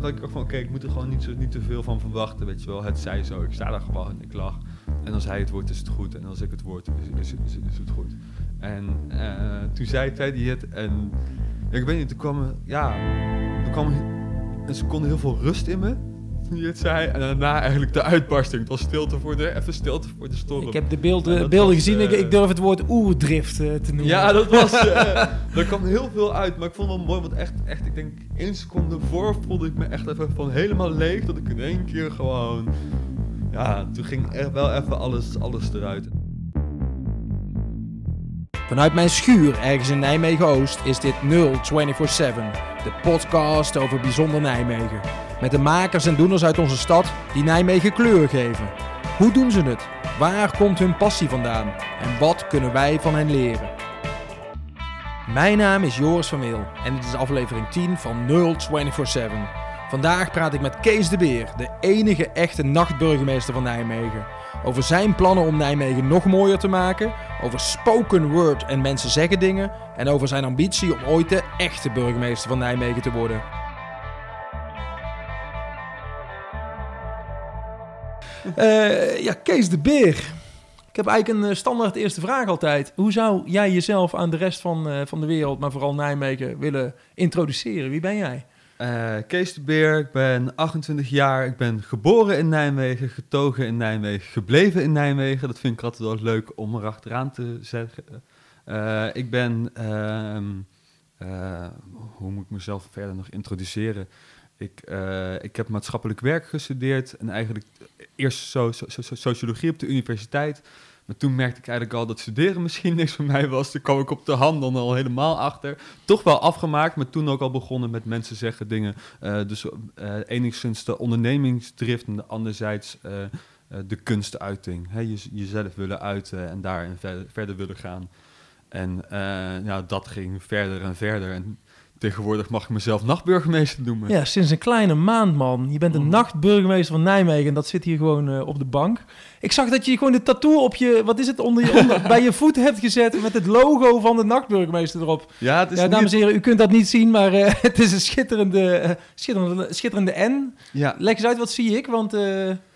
dat ik dacht van, oké, ik moet er gewoon niet, zo, niet te veel van verwachten, weet je wel. Het zij zo, ik sta daar gewoon, ik lach. En als hij het woord is het goed. En als ik het woord is, is, het goed. En uh, toen zei Teddy het en ik weet niet, er kwam, ja, er kwam een seconde heel veel rust in me je het zei. En daarna eigenlijk de uitbarsting. Het was stilte voor de, even stilte voor de storm. Ik heb de beelden, beelden gezien. ik, ik, durf het woord oerdrift uh, te noemen. Ja, dat was... Uh, er kwam heel veel uit. Maar ik vond het wel mooi. Want echt, echt ik denk één seconde voor voelde ik me echt even van helemaal leeg. Dat ik in één keer gewoon... Ja, toen ging echt wel even alles, alles eruit. Vanuit mijn schuur ergens in Nijmegen-Oost is dit 0247, de podcast over bijzonder Nijmegen. Met de makers en doeners uit onze stad die Nijmegen kleur geven. Hoe doen ze het? Waar komt hun passie vandaan? En wat kunnen wij van hen leren? Mijn naam is Joris van Meel en dit is aflevering 10 van 0247. Vandaag praat ik met Kees de Beer, de enige echte nachtburgemeester van Nijmegen. Over zijn plannen om Nijmegen nog mooier te maken, over spoken word en mensen zeggen dingen en over zijn ambitie om ooit de echte burgemeester van Nijmegen te worden. Uh, ja, Kees de Beer. Ik heb eigenlijk een standaard eerste vraag altijd. Hoe zou jij jezelf aan de rest van, uh, van de wereld, maar vooral Nijmegen, willen introduceren? Wie ben jij? Uh, Kees de Beer, ik ben 28 jaar. Ik ben geboren in Nijmegen, getogen in Nijmegen, gebleven in Nijmegen. Dat vind ik altijd wel leuk om erachteraan te zeggen. Uh, ik ben, uh, hoe moet ik mezelf verder nog introduceren? Ik, ik heb maatschappelijk werk gestudeerd en eigenlijk eerst so, sociologie op de universiteit. Maar toen merkte ik eigenlijk al dat studeren misschien niks voor mij was. Toen kwam ik op de hand dan al helemaal achter. Toch wel afgemaakt, maar toen ook al begonnen met mensen zeggen dingen. Uh, dus uh, enigszins de ondernemingsdrift en anderzijds uh, de kunstuiting. Hè, je, jezelf willen uiten en daarin verder, verder willen gaan. En ja, dat ging verder en verder. En Tegenwoordig mag ik mezelf nachtburgemeester noemen. Ja, sinds een kleine maand, man. Je bent een oh. nachtburgemeester van Nijmegen en dat zit hier gewoon uh, op de bank. Ik zag dat je gewoon de tattoo op je, wat is het, onder je, onder, bij je voet hebt gezet met het logo van de nachtburgemeester erop. Ja, het is ja dames en heren, u kunt dat niet zien, maar uh, het is een schitterende, uh, schitterende, schitterende N. Ja. Leg eens uit, wat zie ik, want...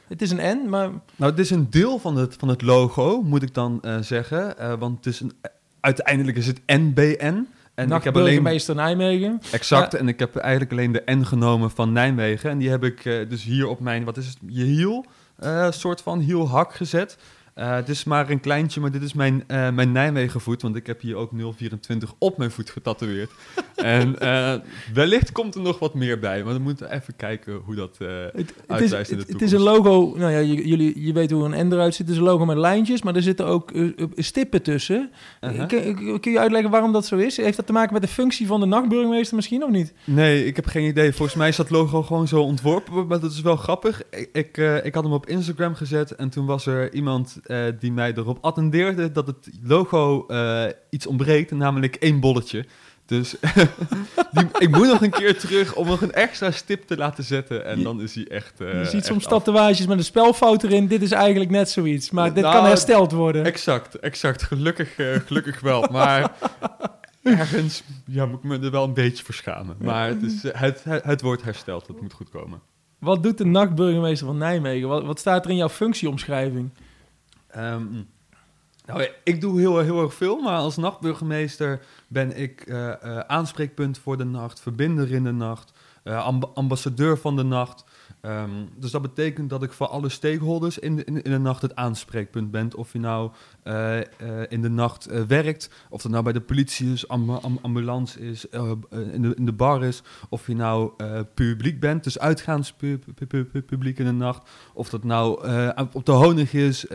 Het is een N, maar... Nou, het is een deel van het, van het logo, moet ik dan zeggen. want het is een, uiteindelijk is het NBN. En ik heb burgemeester Nijmegen. Exact, en ik heb eigenlijk alleen de N genomen van Nijmegen. En die heb ik uh, dus hier op mijn, wat is het, je hiel, uh, soort van hielhak gezet. Uh, het is maar een kleintje, maar dit is mijn, uh, mijn Nijmegen voet, want ik heb hier ook 024 op mijn voet getatoeëerd. en uh, wellicht komt er nog wat meer bij, maar we moeten even kijken hoe dat het, uitwijst in de toekomst. Het is een logo, nou ja, jullie, je weet hoe een N eruit ziet. Het is een logo met lijntjes, maar er zitten ook stippen tussen. -huh. kun, kun, je uitleggen waarom dat zo is? Heeft dat te maken met de functie van de nachtburgemeester misschien, of niet? Nee, ik heb geen idee. Volgens mij is dat logo gewoon zo ontworpen, maar dat is wel grappig. Ik, ik, ik had hem op Instagram gezet en toen was er iemand uh, die mij erop attendeerde dat het logo uh, iets ontbreekt, namelijk één bolletje. Dus die, ik moet nog een keer terug om nog een extra stip te laten zetten. En dan is hij echt. Uh, je ziet soms tatoeages met een spelfout erin. Dit is eigenlijk net zoiets. Maar dit nou, kan hersteld worden. Exact, exact. Gelukkig, gelukkig wel. Maar ergens ja, moet ik me er wel een beetje voor schamen. Maar het, is, het, het, het wordt hersteld. Het moet goed komen. Wat doet de nachtburgemeester van Nijmegen? Wat, wat staat er in jouw functieomschrijving? Um, nou, ik doe heel, heel erg veel, maar als nachtburgemeester ben ik uh, uh, aanspreekpunt voor de nacht, verbinder in de nacht, amb ambassadeur van de nacht. Um, dus dat betekent dat ik voor alle stakeholders in de, in, in de nacht het aanspreekpunt ben. Of je nou uh, uh, in de nacht uh, werkt, of dat nou bij de politie is, amb amb ambulance is, in, de, in de bar is. Of je nou publiek bent, dus uitgaanspubliek in de nacht. Of dat nou op de Honig is,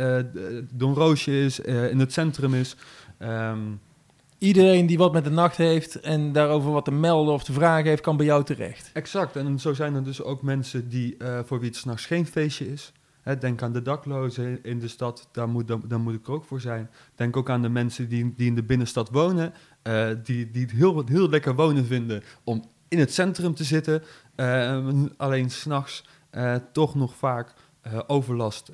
Don Roosje is, in het centrum is. Um, Iedereen die wat met de nacht heeft en daarover wat te melden of te vragen heeft, kan bij jou terecht. Exact. En zo zijn er dus ook mensen die, uh, voor wie het s'nachts geen feestje is. Hè, denk aan de daklozen in de stad, daar moet, moet ik er ook voor zijn. Denk ook aan de mensen die, die in de binnenstad wonen, uh, die, die het heel, heel lekker wonen vinden om in het centrum te zitten. Uh, alleen s'nachts toch nog vaak overlast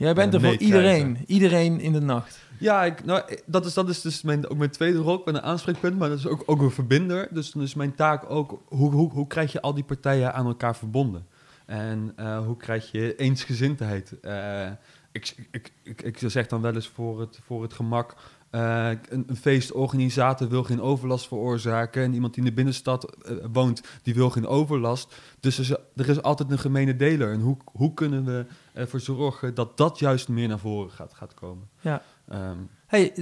Jij bent er voor iedereen. Iedereen in de nacht. Ja, ik, nou, dat is, dat is dus mijn, ook mijn tweede rol. Ik ben een aanspreekpunt, maar dat is ook, ook een verbinder. Dus dan is mijn taak ook, hoe, hoe, hoe krijg je al die partijen aan elkaar verbonden? En eh, hoe krijg je eensgezindheid? Eh, ik, ik, ik, ik zeg dan wel eens voor het, voor het gemak... eh, een, een feestorganisator wil geen overlast veroorzaken... en iemand die in de binnenstad woont, die wil geen overlast. Dus er is, er is altijd een gemene deler. En hoe, hoe kunnen we ervoor zorgen dat dat juist meer naar voren gaat, gaat komen? Ja. Ehm, Hey,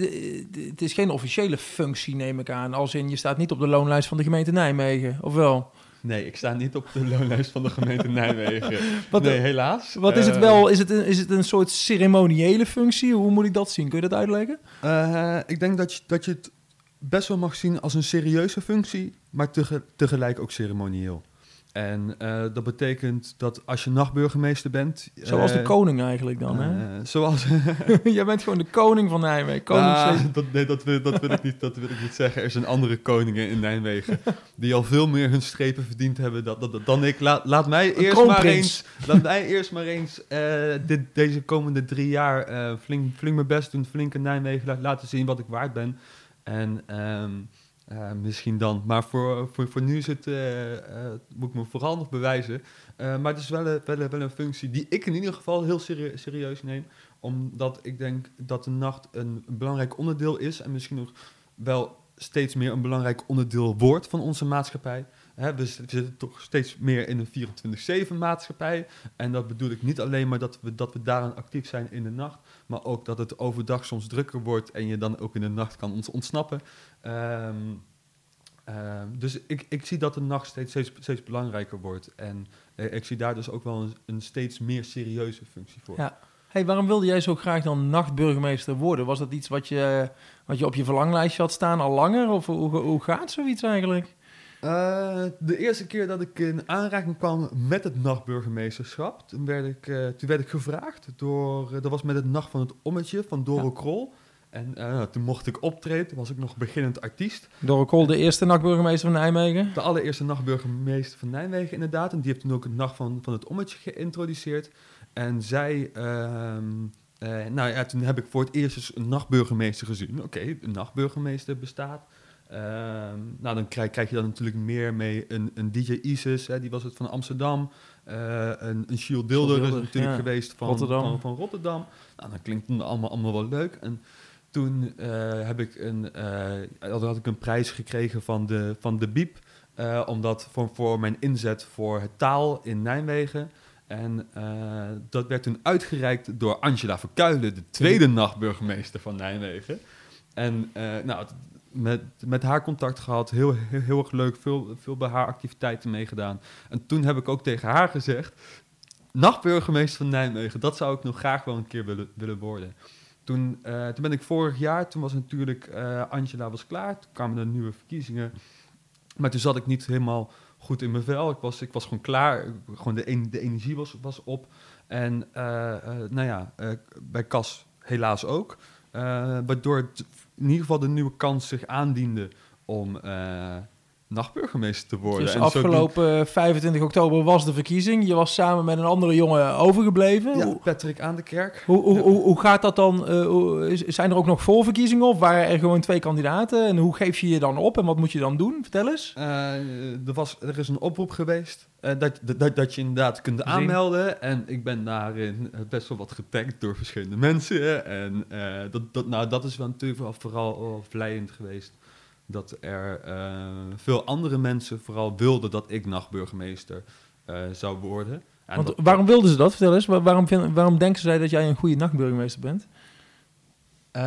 het is geen officiële functie, neem ik aan. Als in, je staat niet op de loonlijst van de gemeente Nijmegen, of wel? Nee, ik sta niet op de loonlijst van de gemeente Nijmegen. Wat, nee, helaas. wat is het Eh, wel? Is het, een, is het een soort ceremoniële functie? Hoe moet ik dat zien? Kun je dat uitleggen? eh, ik denk dat je, dat je het best wel mag zien als een serieuze functie, maar tege- tegelijk ook ceremonieel. En eh, dat betekent dat als je nachtburgemeester bent... Zoals de eh, koning eigenlijk dan, hè? eh, zoals... Jij bent gewoon de koning van Nijmegen. Koning Ah, steeds- dat, nee, dat wil, dat, wil ik niet, dat wil ik niet zeggen. Er zijn andere koningen in Nijmegen die al veel meer hun strepen verdiend hebben dan, ik. Laat, laat mij eerst maar eens, laat mij eerst maar eens dit, deze komende drie jaar flink, flink mijn best doen, flink in Nijmegen la- laten zien wat ik waard ben. En ehm, eh, misschien dan. Maar voor, voor, voor nu is eh, eh, moet ik me vooral nog bewijzen. Maar het is wel, wel, wel een functie die ik in ieder geval heel serie- serieus neem omdat ik denk dat de nacht een belangrijk onderdeel is en misschien nog wel steeds meer een belangrijk onderdeel wordt van onze maatschappij. We, zitten toch steeds meer in een 24-7 maatschappij. En dat bedoel ik niet alleen maar dat we, dat we daaraan actief zijn in de nacht, maar ook dat het overdag soms drukker wordt en je dan ook in de nacht kan ontsnappen. Ehm, ehm, dus ik, ik zie dat de nacht steeds, steeds, belangrijker wordt. En eh, ik zie daar dus ook wel een, een steeds meer serieuze functie voor. Ja. Hey, waarom wilde jij zo graag dan nachtburgemeester worden? Was dat iets wat je, wat je op je verlanglijstje had staan al langer? Of hoe, hoe gaat zoiets eigenlijk? Eh, de eerste keer dat ik in aanraking kwam met het nachtburgemeesterschap, toen werd ik, eh, toen werd ik gevraagd door, eh, dat was met het Nacht van het Ommetje van Doro Ja. Krol. En eh, toen mocht ik optreden, toen was ik nog beginnend artiest. Door Kool, de eerste nachtburgemeester van Nijmegen. De allereerste nachtburgemeester van Nijmegen inderdaad. En die heeft toen ook het Nacht van, van het Ommetje geïntroduceerd. En zij, ehm, eh, nou ja, toen heb ik voor het eerst eens een nachtburgemeester gezien. Oké, een nachtburgemeester bestaat. Ehm, nou, dan krijg, krijg je dan natuurlijk meer mee. Een, een DJ Isis, hè, die was het van Amsterdam. Eh, een, een Shield Dilder is natuurlijk ja. geweest van Rotterdam. Van, van Rotterdam. Nou, dat klinkt dan allemaal, allemaal wel leuk. En toen eh, heb ik een, eh, had, had ik een prijs gekregen van de, van de Biep. omdat voor, voor mijn inzet voor het taal in Nijmegen. En dat werd toen uitgereikt door Angela Verkuilen, de tweede nachtburgemeester van Nijmegen. En eh, nou, het- met, met haar contact gehad, heel, heel, erg leuk, veel, veel bij haar activiteiten meegedaan. En toen heb ik ook tegen haar gezegd, nachtburgemeester van Nijmegen, dat zou ik nog graag wel een keer willen, willen worden. Toen, eh, toen ben ik vorig jaar, toen was natuurlijk eh, Angela was klaar, toen kwamen er nieuwe verkiezingen. Maar toen zat ik niet helemaal goed in mijn vel. Ik was, ik was gewoon klaar, gewoon de, en- de energie was, was op. En eh, nou ja, bij Cas helaas ook. Waardoor het in ieder geval de nieuwe kans zich aandiende om eh nachtburgemeester te worden. Dus En afgelopen 25 oktober was de verkiezing. Je was samen met een andere jongen overgebleven. Ja, Patrick aan de kerk. hoe, hoe, hoe, hoe gaat dat dan? eh, zijn er ook nog voorverkiezingen of waren er gewoon twee kandidaten? En hoe geef je je dan op en wat moet je dan doen? Vertel eens. Eh, er, was, er is een oproep geweest eh, dat, dat, dat je inderdaad kunt Gezien. aanmelden. En ik ben daarin eh, best wel wat getagd door verschillende mensen. En eh, dat, dat, nou, dat is wel natuurlijk vooral wel vlijend geweest. Dat er eh, veel andere mensen vooral wilden dat ik nachtburgemeester eh, zou worden. En Want dat- waarom wilden ze dat? Vertel eens. Wa- Waarom, vind- waarom denken zij dat jij een goede nachtburgemeester bent? Eh,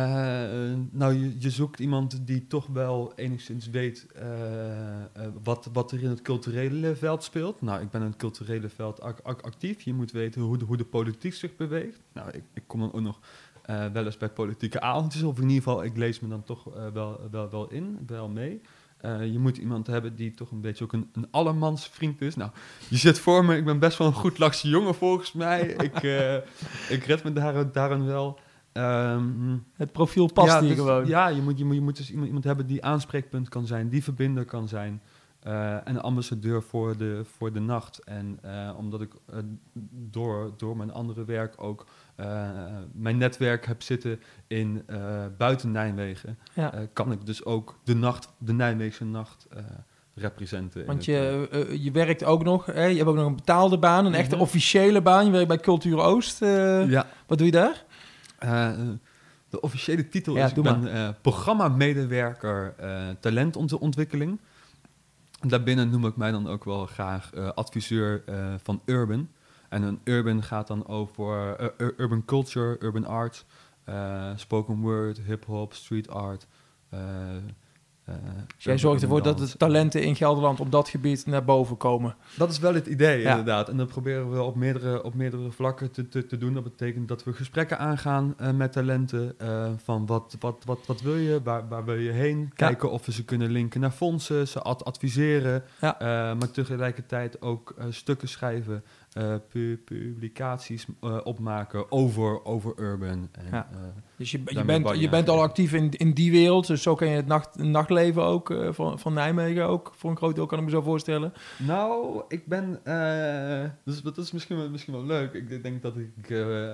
nou, je, je zoekt iemand die toch wel enigszins weet wat, wat er in het culturele veld speelt. Nou, ik ben in het culturele veld ac- ac- actief. Je moet weten hoe de, hoe de politiek zich beweegt. Nou, ik, ik kom dan ook nog eh, wel eens bij politieke avondjes. Of in ieder geval, ik lees me dan toch eh, wel, wel, wel in, wel mee. Eh, je moet iemand hebben die toch een beetje ook een, een allemans vriend is. Nou, je zit voor me, ik ben best wel een goed lachse jongen volgens mij. ik, ik red me daar, daarin wel. Ehm, Het profiel past ja, hier dus- gewoon. Ja, je moet, je, moet, je moet dus iemand, iemand hebben die aanspreekpunt kan zijn, die verbinder kan zijn. en ambassadeur voor de, voor de nacht. En omdat ik door, door mijn andere werk ook mijn netwerk heb zitten in eh, buiten Nijmegen, Ja. eh, kan ik dus ook de nacht, de Nijmeegse nacht eh representeren. Want het, je, eh, je werkt ook nog, hè? je hebt ook nog een betaalde baan, een echte Mhm. officiële baan. Je werkt bij Cultuur Oost. eh, eh, ja, Wat doe je daar? Eh, de officiële titel Ja, is: ik ben eh, programma-medewerker eh, talentontwikkeling. Daarbinnen noem ik mij dan ook wel graag eh, adviseur eh, van Urban. En een Urban gaat dan over eh, ur- urban culture, urban arts, eh, spoken word, hip-hop, street art. eh, eh, Dus jij zorgt ervoor dat de talenten in Gelderland op dat gebied naar boven komen. Dat is wel het idee, Ja. inderdaad. En dat proberen we op meerdere, op meerdere vlakken te, te, te doen. Dat betekent dat we gesprekken aangaan eh, met talenten. eh, van wat, wat, wat, wat wil je, waar, waar wil je heen? Kijken of we ze kunnen linken naar fondsen, ze ad- adviseren. Ja. eh, maar tegelijkertijd ook stukken schrijven, pu- publicaties eh, opmaken over, over urban. En, Ja. eh, Dus je, je, bent, je bent al actief in, in die wereld. Dus zo ken je het nacht, nachtleven ook van, van Nijmegen ook. Voor een groot deel kan ik me zo voorstellen. Nou, ik ben. dus dat is misschien wel, misschien wel leuk. Ik denk dat ik.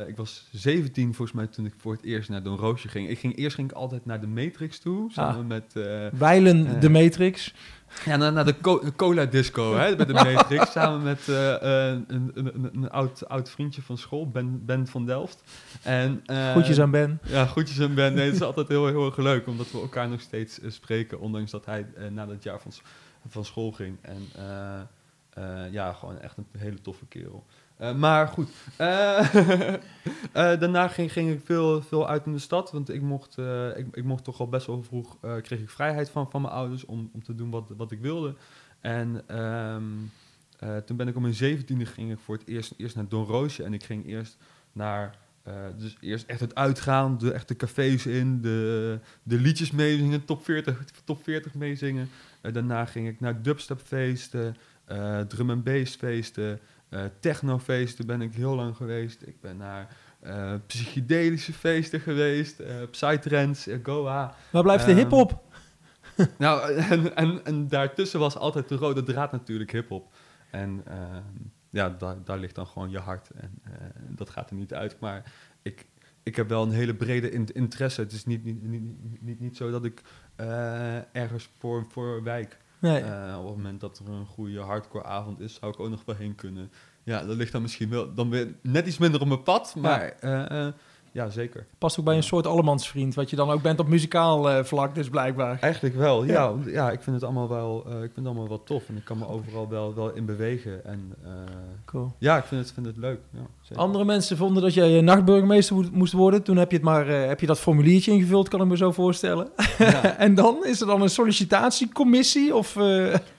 ik was 17 volgens mij toen ik voor het eerst naar Don Roosje ging. Ik ging eerst ging ik altijd naar de Matrix toe. Samen met. eh, Weilen de Matrix. Ja, naar, naar de co- cola disco hè, bij de Matrix. samen met eh, eh, een, een, een, een oud, oud vriendje van school, Ben, ben van Delft. En, eh, Goedjes aan Ben. Ja, groetjes aan Ben. Nee, het is altijd heel, heel erg leuk, omdat we elkaar nog steeds spreken, ondanks dat hij na dat jaar van, van school ging. En ja, gewoon echt een hele toffe kerel. Eh, maar goed, eh, eh, daarna ging, ging ik veel, veel uit in de stad, want ik mocht, ik, ik mocht toch al best wel vroeg, kreeg ik vrijheid van, van mijn ouders om, om te doen wat, wat ik wilde. En ehm, eh, toen ben ik om mijn zeventiende ging ik voor het eerst, eerst naar Don Roosje en ik ging eerst naar dus eerst echt het uitgaan, de echte cafés in, de, de liedjes meezingen, top 40, top 40 meezingen. Daarna ging ik naar dubstepfeesten, drum and bass feesten, eh technofeesten ben ik heel lang geweest. Ik ben naar eh, psychedelische feesten geweest, eh psytrance, Goa. Waar blijft de Ehm, hip-hop? Nou, en, en, en daartussen was altijd de rode draad natuurlijk hip-hop. En ehm, ja, daar, daar ligt dan gewoon je hart. En dat gaat er niet uit. Maar ik, ik heb wel een hele brede in- interesse. Het is niet, niet, niet, niet, niet zo dat ik ergens voor, voor wijk. Nee. Eh, op het moment dat er een goede hardcore avond is, zou ik ook nog wel heen kunnen. Ja, dat ligt dan misschien wel dan weer net iets minder op mijn pad. Maar eh, eh, ja, zeker. Past ook bij een soort allemansvriend, wat je dan ook bent op muzikaal eh, vlak, dus blijkbaar. Eigenlijk wel, Ja. ja. ja. ik vind het allemaal wel, eh, ik vind het allemaal wel tof en ik kan me overal wel, wel in bewegen. En eh, Cool. ja, ik vind het, vind het leuk. Ja. Andere mensen vonden dat jij nachtburgemeester mo- moest worden. Toen heb je, het maar, heb je dat formuliertje ingevuld, kan ik me zo voorstellen. Ja. en dan is er dan een sollicitatiecommissie of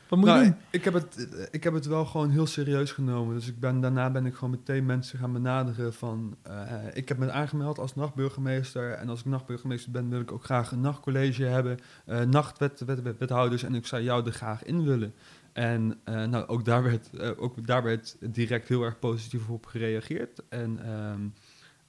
wat moet je Nou, doen? ik, heb het, ik heb het wel gewoon heel serieus genomen. Dus ik ben, daarna ben ik gewoon meteen mensen gaan benaderen van... eh, ik heb me aangemeld als nachtburgemeester. En als ik nachtburgemeester ben, wil ik ook graag een nachtcollege hebben. eh nachtwethouders. En ik zou jou er graag in willen. En eh, nou, ook, daar werd, ook daar werd direct heel erg positief op gereageerd. En ehm,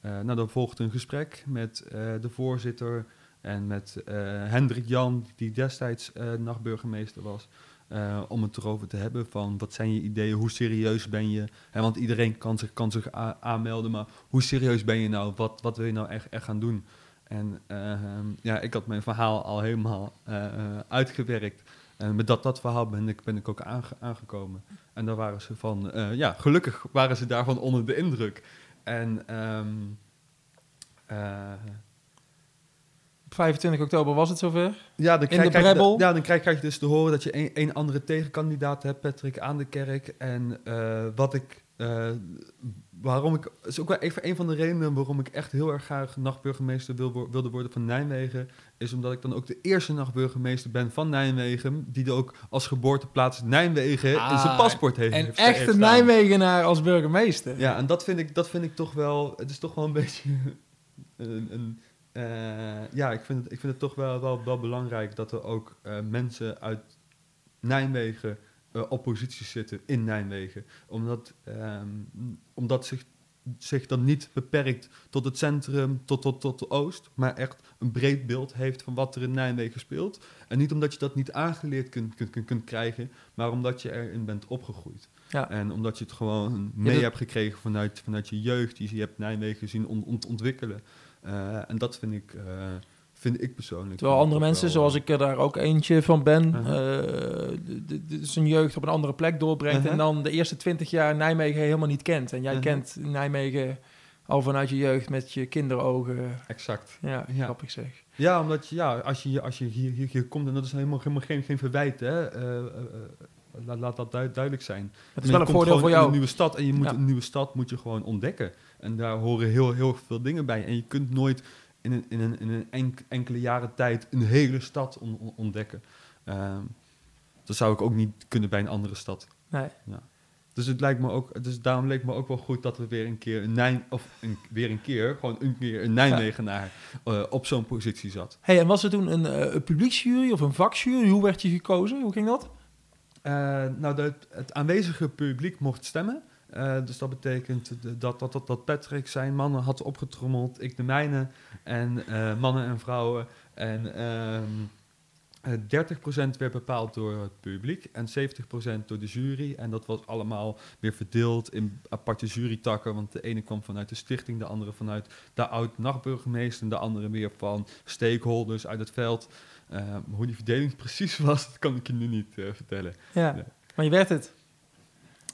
eh, nou, dan volgde een gesprek met de voorzitter... en met Hendrik Jan, die destijds nachtburgemeester was... Eh, om het erover te hebben van wat zijn je ideeën, hoe serieus ben je? Hè, want iedereen kan zich, kan zich aanmelden, maar hoe serieus ben je nou? Wat, wat wil je nou echt, echt gaan doen? En ehm, ja, ik had mijn verhaal al helemaal eh, uitgewerkt. En met dat, dat verhaal ben ik, ben ik ook aange- aangekomen. En daar waren ze van, eh, ja, gelukkig waren ze daarvan onder de indruk. En Op 25 oktober was het zover. Ja, dan In krijg, de krijg je ja, dan krijg, krijg je dus te horen dat je een, een andere tegenkandidaat hebt, Patrick aan de kerk. En eh, wat ik, eh, waarom ik, is ook wel even een van de redenen waarom ik echt heel erg graag nachtburgemeester wil, wilde worden van Nijmegen, is omdat ik dan ook de eerste nachtburgemeester ben van Nijmegen, die er ook als geboorteplaats Nijmegen in zijn Ah, paspoort heeft. Een heeft- echte heeft staan. Nijmegenaar als burgemeester. Ja, en dat vind ik, dat vind ik toch wel, het is toch wel een beetje een, een eh, ja, ik vind, het, ik vind het toch wel, wel, wel belangrijk dat er ook eh, mensen uit Nijmegen eh, op posities zitten in Nijmegen. Omdat, ehm, omdat zich zich dan niet beperkt tot het centrum, tot, tot, tot de oost, maar echt een breed beeld heeft van wat er in Nijmegen speelt. En niet omdat je dat niet aangeleerd kunt, kunt, kunt, kunt krijgen, maar omdat je erin bent opgegroeid. Ja. En omdat je het gewoon mee hebt gekregen vanuit, vanuit je jeugd, die je hebt Nijmegen zien on- ont- ontwikkelen. Eh, en dat vind ik, eh, vind ik persoonlijk. Terwijl andere mensen, wel, zoals eh, ik er daar ook eentje van ben, Uh-huh. eh, d- d- zijn jeugd op een andere plek doorbrengt Uh-huh. en dan de eerste twintig jaar Nijmegen helemaal niet kent. En jij Uh-huh. kent Nijmegen al vanuit je jeugd met je kinderogen. Exact. Ja, Ja. grappig zeg. Ja, omdat je, ja, als je, hier- als je hier, hier, hier komt, en dat is helemaal, helemaal geen, geen verwijt, hè. Laat, laat dat duid- duidelijk zijn. Het is wel een komt voordeel voor in jou. een nieuwe stad en je moet Ja. een nieuwe stad moet je gewoon ontdekken. En daar horen heel, heel veel dingen bij. En je kunt nooit in een, in een, in een enk- enkele jaren tijd een hele stad on- on- ontdekken. Ehm, dat zou ik ook niet kunnen bij een andere stad. Nee. Dus het lijkt me ook, dus daarom leek me ook wel goed dat we weer een keer een Nijn, of een, weer een keer, gewoon een keer een Nijmegenaar eh, op zo'n positie zat. Hey, en was er toen een, eh, een publieksjury of een vakjury? Hoe werd je gekozen? Hoe ging dat? Eh, nou, het aanwezige publiek mocht stemmen. Eh, dus dat betekent dat, dat, dat, dat Patrick zijn mannen had opgetrommeld, ik de mijne, en eh, mannen en vrouwen. En ehm eh, 30% werd bepaald door het publiek en 70% door de jury. En dat was allemaal weer verdeeld in aparte jurytakken. Want de ene kwam vanuit de stichting, de andere vanuit de oud-nachtburgemeester... de andere weer van stakeholders uit het veld. Eh, hoe die verdeling precies was, dat kan ik je nu niet eh, vertellen. Ja, maar je werd het.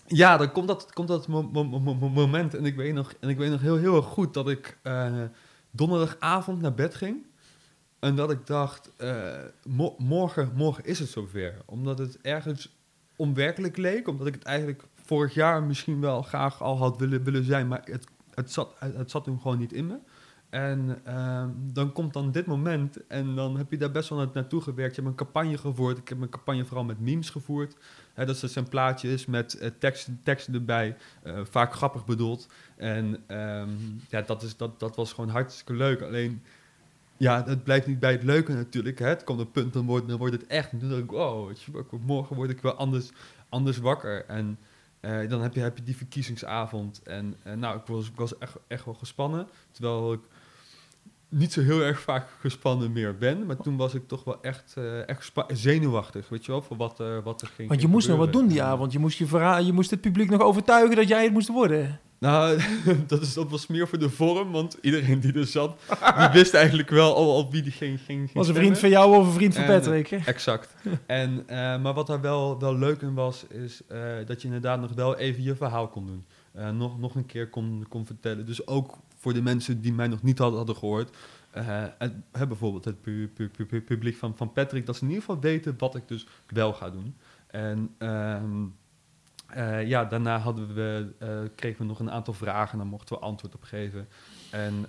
Ja, dan komt dat, komt dat mo- mo- mo- mo- moment. En ik weet nog, en ik weet nog heel, heel erg goed dat ik eh, donderdagavond naar bed ging. En dat ik dacht, mo- morgen, morgen is het zover. Omdat het ergens onwerkelijk leek. Omdat ik het eigenlijk vorig jaar misschien wel graag al had willen, willen zijn. Maar het, het, zat, het, het zat toen gewoon niet in me. En ehm, dan komt dan dit moment en dan heb je daar best wel na- naartoe gewerkt. Je hebt een campagne gevoerd. Ik heb een campagne vooral met memes gevoerd. Hè, dat een plaatjes met eh, teksten, teksten erbij, eh, vaak grappig bedoeld. En ehm, ja, dat, is, dat, dat was gewoon hartstikke leuk. Alleen, ja, het blijft niet bij het leuke natuurlijk. Hè. Het komt een punt, dan wordt, dan wordt het echt. En dan denk ik, je, morgen word ik wel anders, anders wakker. En eh, dan heb je, heb je die verkiezingsavond. En nou, ik was, ik was echt, echt wel gespannen. Terwijl ik niet zo heel erg vaak gespannen meer ben. Maar toen was ik toch wel echt, eh, echt zenuwachtig, weet je wel, voor wat, er wat er ging Want je moest nog wat doen die avond. Je moest, je, je moest het publiek nog overtuigen dat jij het moest worden. Nou, dat, is, dat was meer voor de vorm, want iedereen die er zat, die wist eigenlijk wel al, al wie die ging, ging, ging Was een vriend van jou of een vriend van En, Patrick? hè? Exact. En, eh, maar wat daar wel, wel leuk in was, is eh, dat je inderdaad nog wel even je verhaal kon doen. Eh, nog, nog een keer kon, kon vertellen. Dus ook voor de mensen die mij nog niet hadden, hadden gehoord. eh, hè, bijvoorbeeld het pu- pu- pu- pu- publiek van, van Patrick, dat ze in ieder geval weten wat ik dus wel ga doen. En ehm, eh, ja, daarna hadden we, eh, kregen we nog een aantal vragen, daar mochten we antwoord op geven. En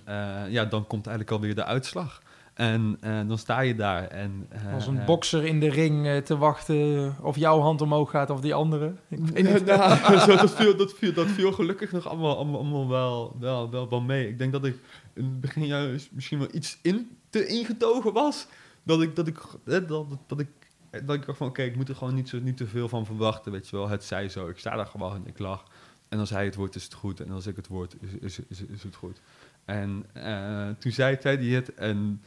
ja, dan komt eigenlijk alweer de uitslag. En eh, dan sta je daar. En, eh, Als een eh, bokser in de ring te wachten of jouw hand omhoog gaat of die andere. Ik weet niet. nou, zo, dat, viel, dat, viel, dat viel gelukkig nog allemaal, allemaal, allemaal wel, wel, wel, wel mee. Ik denk dat ik in het begin juist misschien wel iets in, te ingetogen was. Dat ik, dat ik, hè, dat, dat ik, dat ik dacht van, oké, ik moet er gewoon niet, zo, niet te veel van verwachten, weet je wel. Het zij zo, ik sta daar gewoon, ik lach. En als hij het woord is het goed. En als ik het woord is, is, is, is het goed. En eh, toen zei, zei hij het. En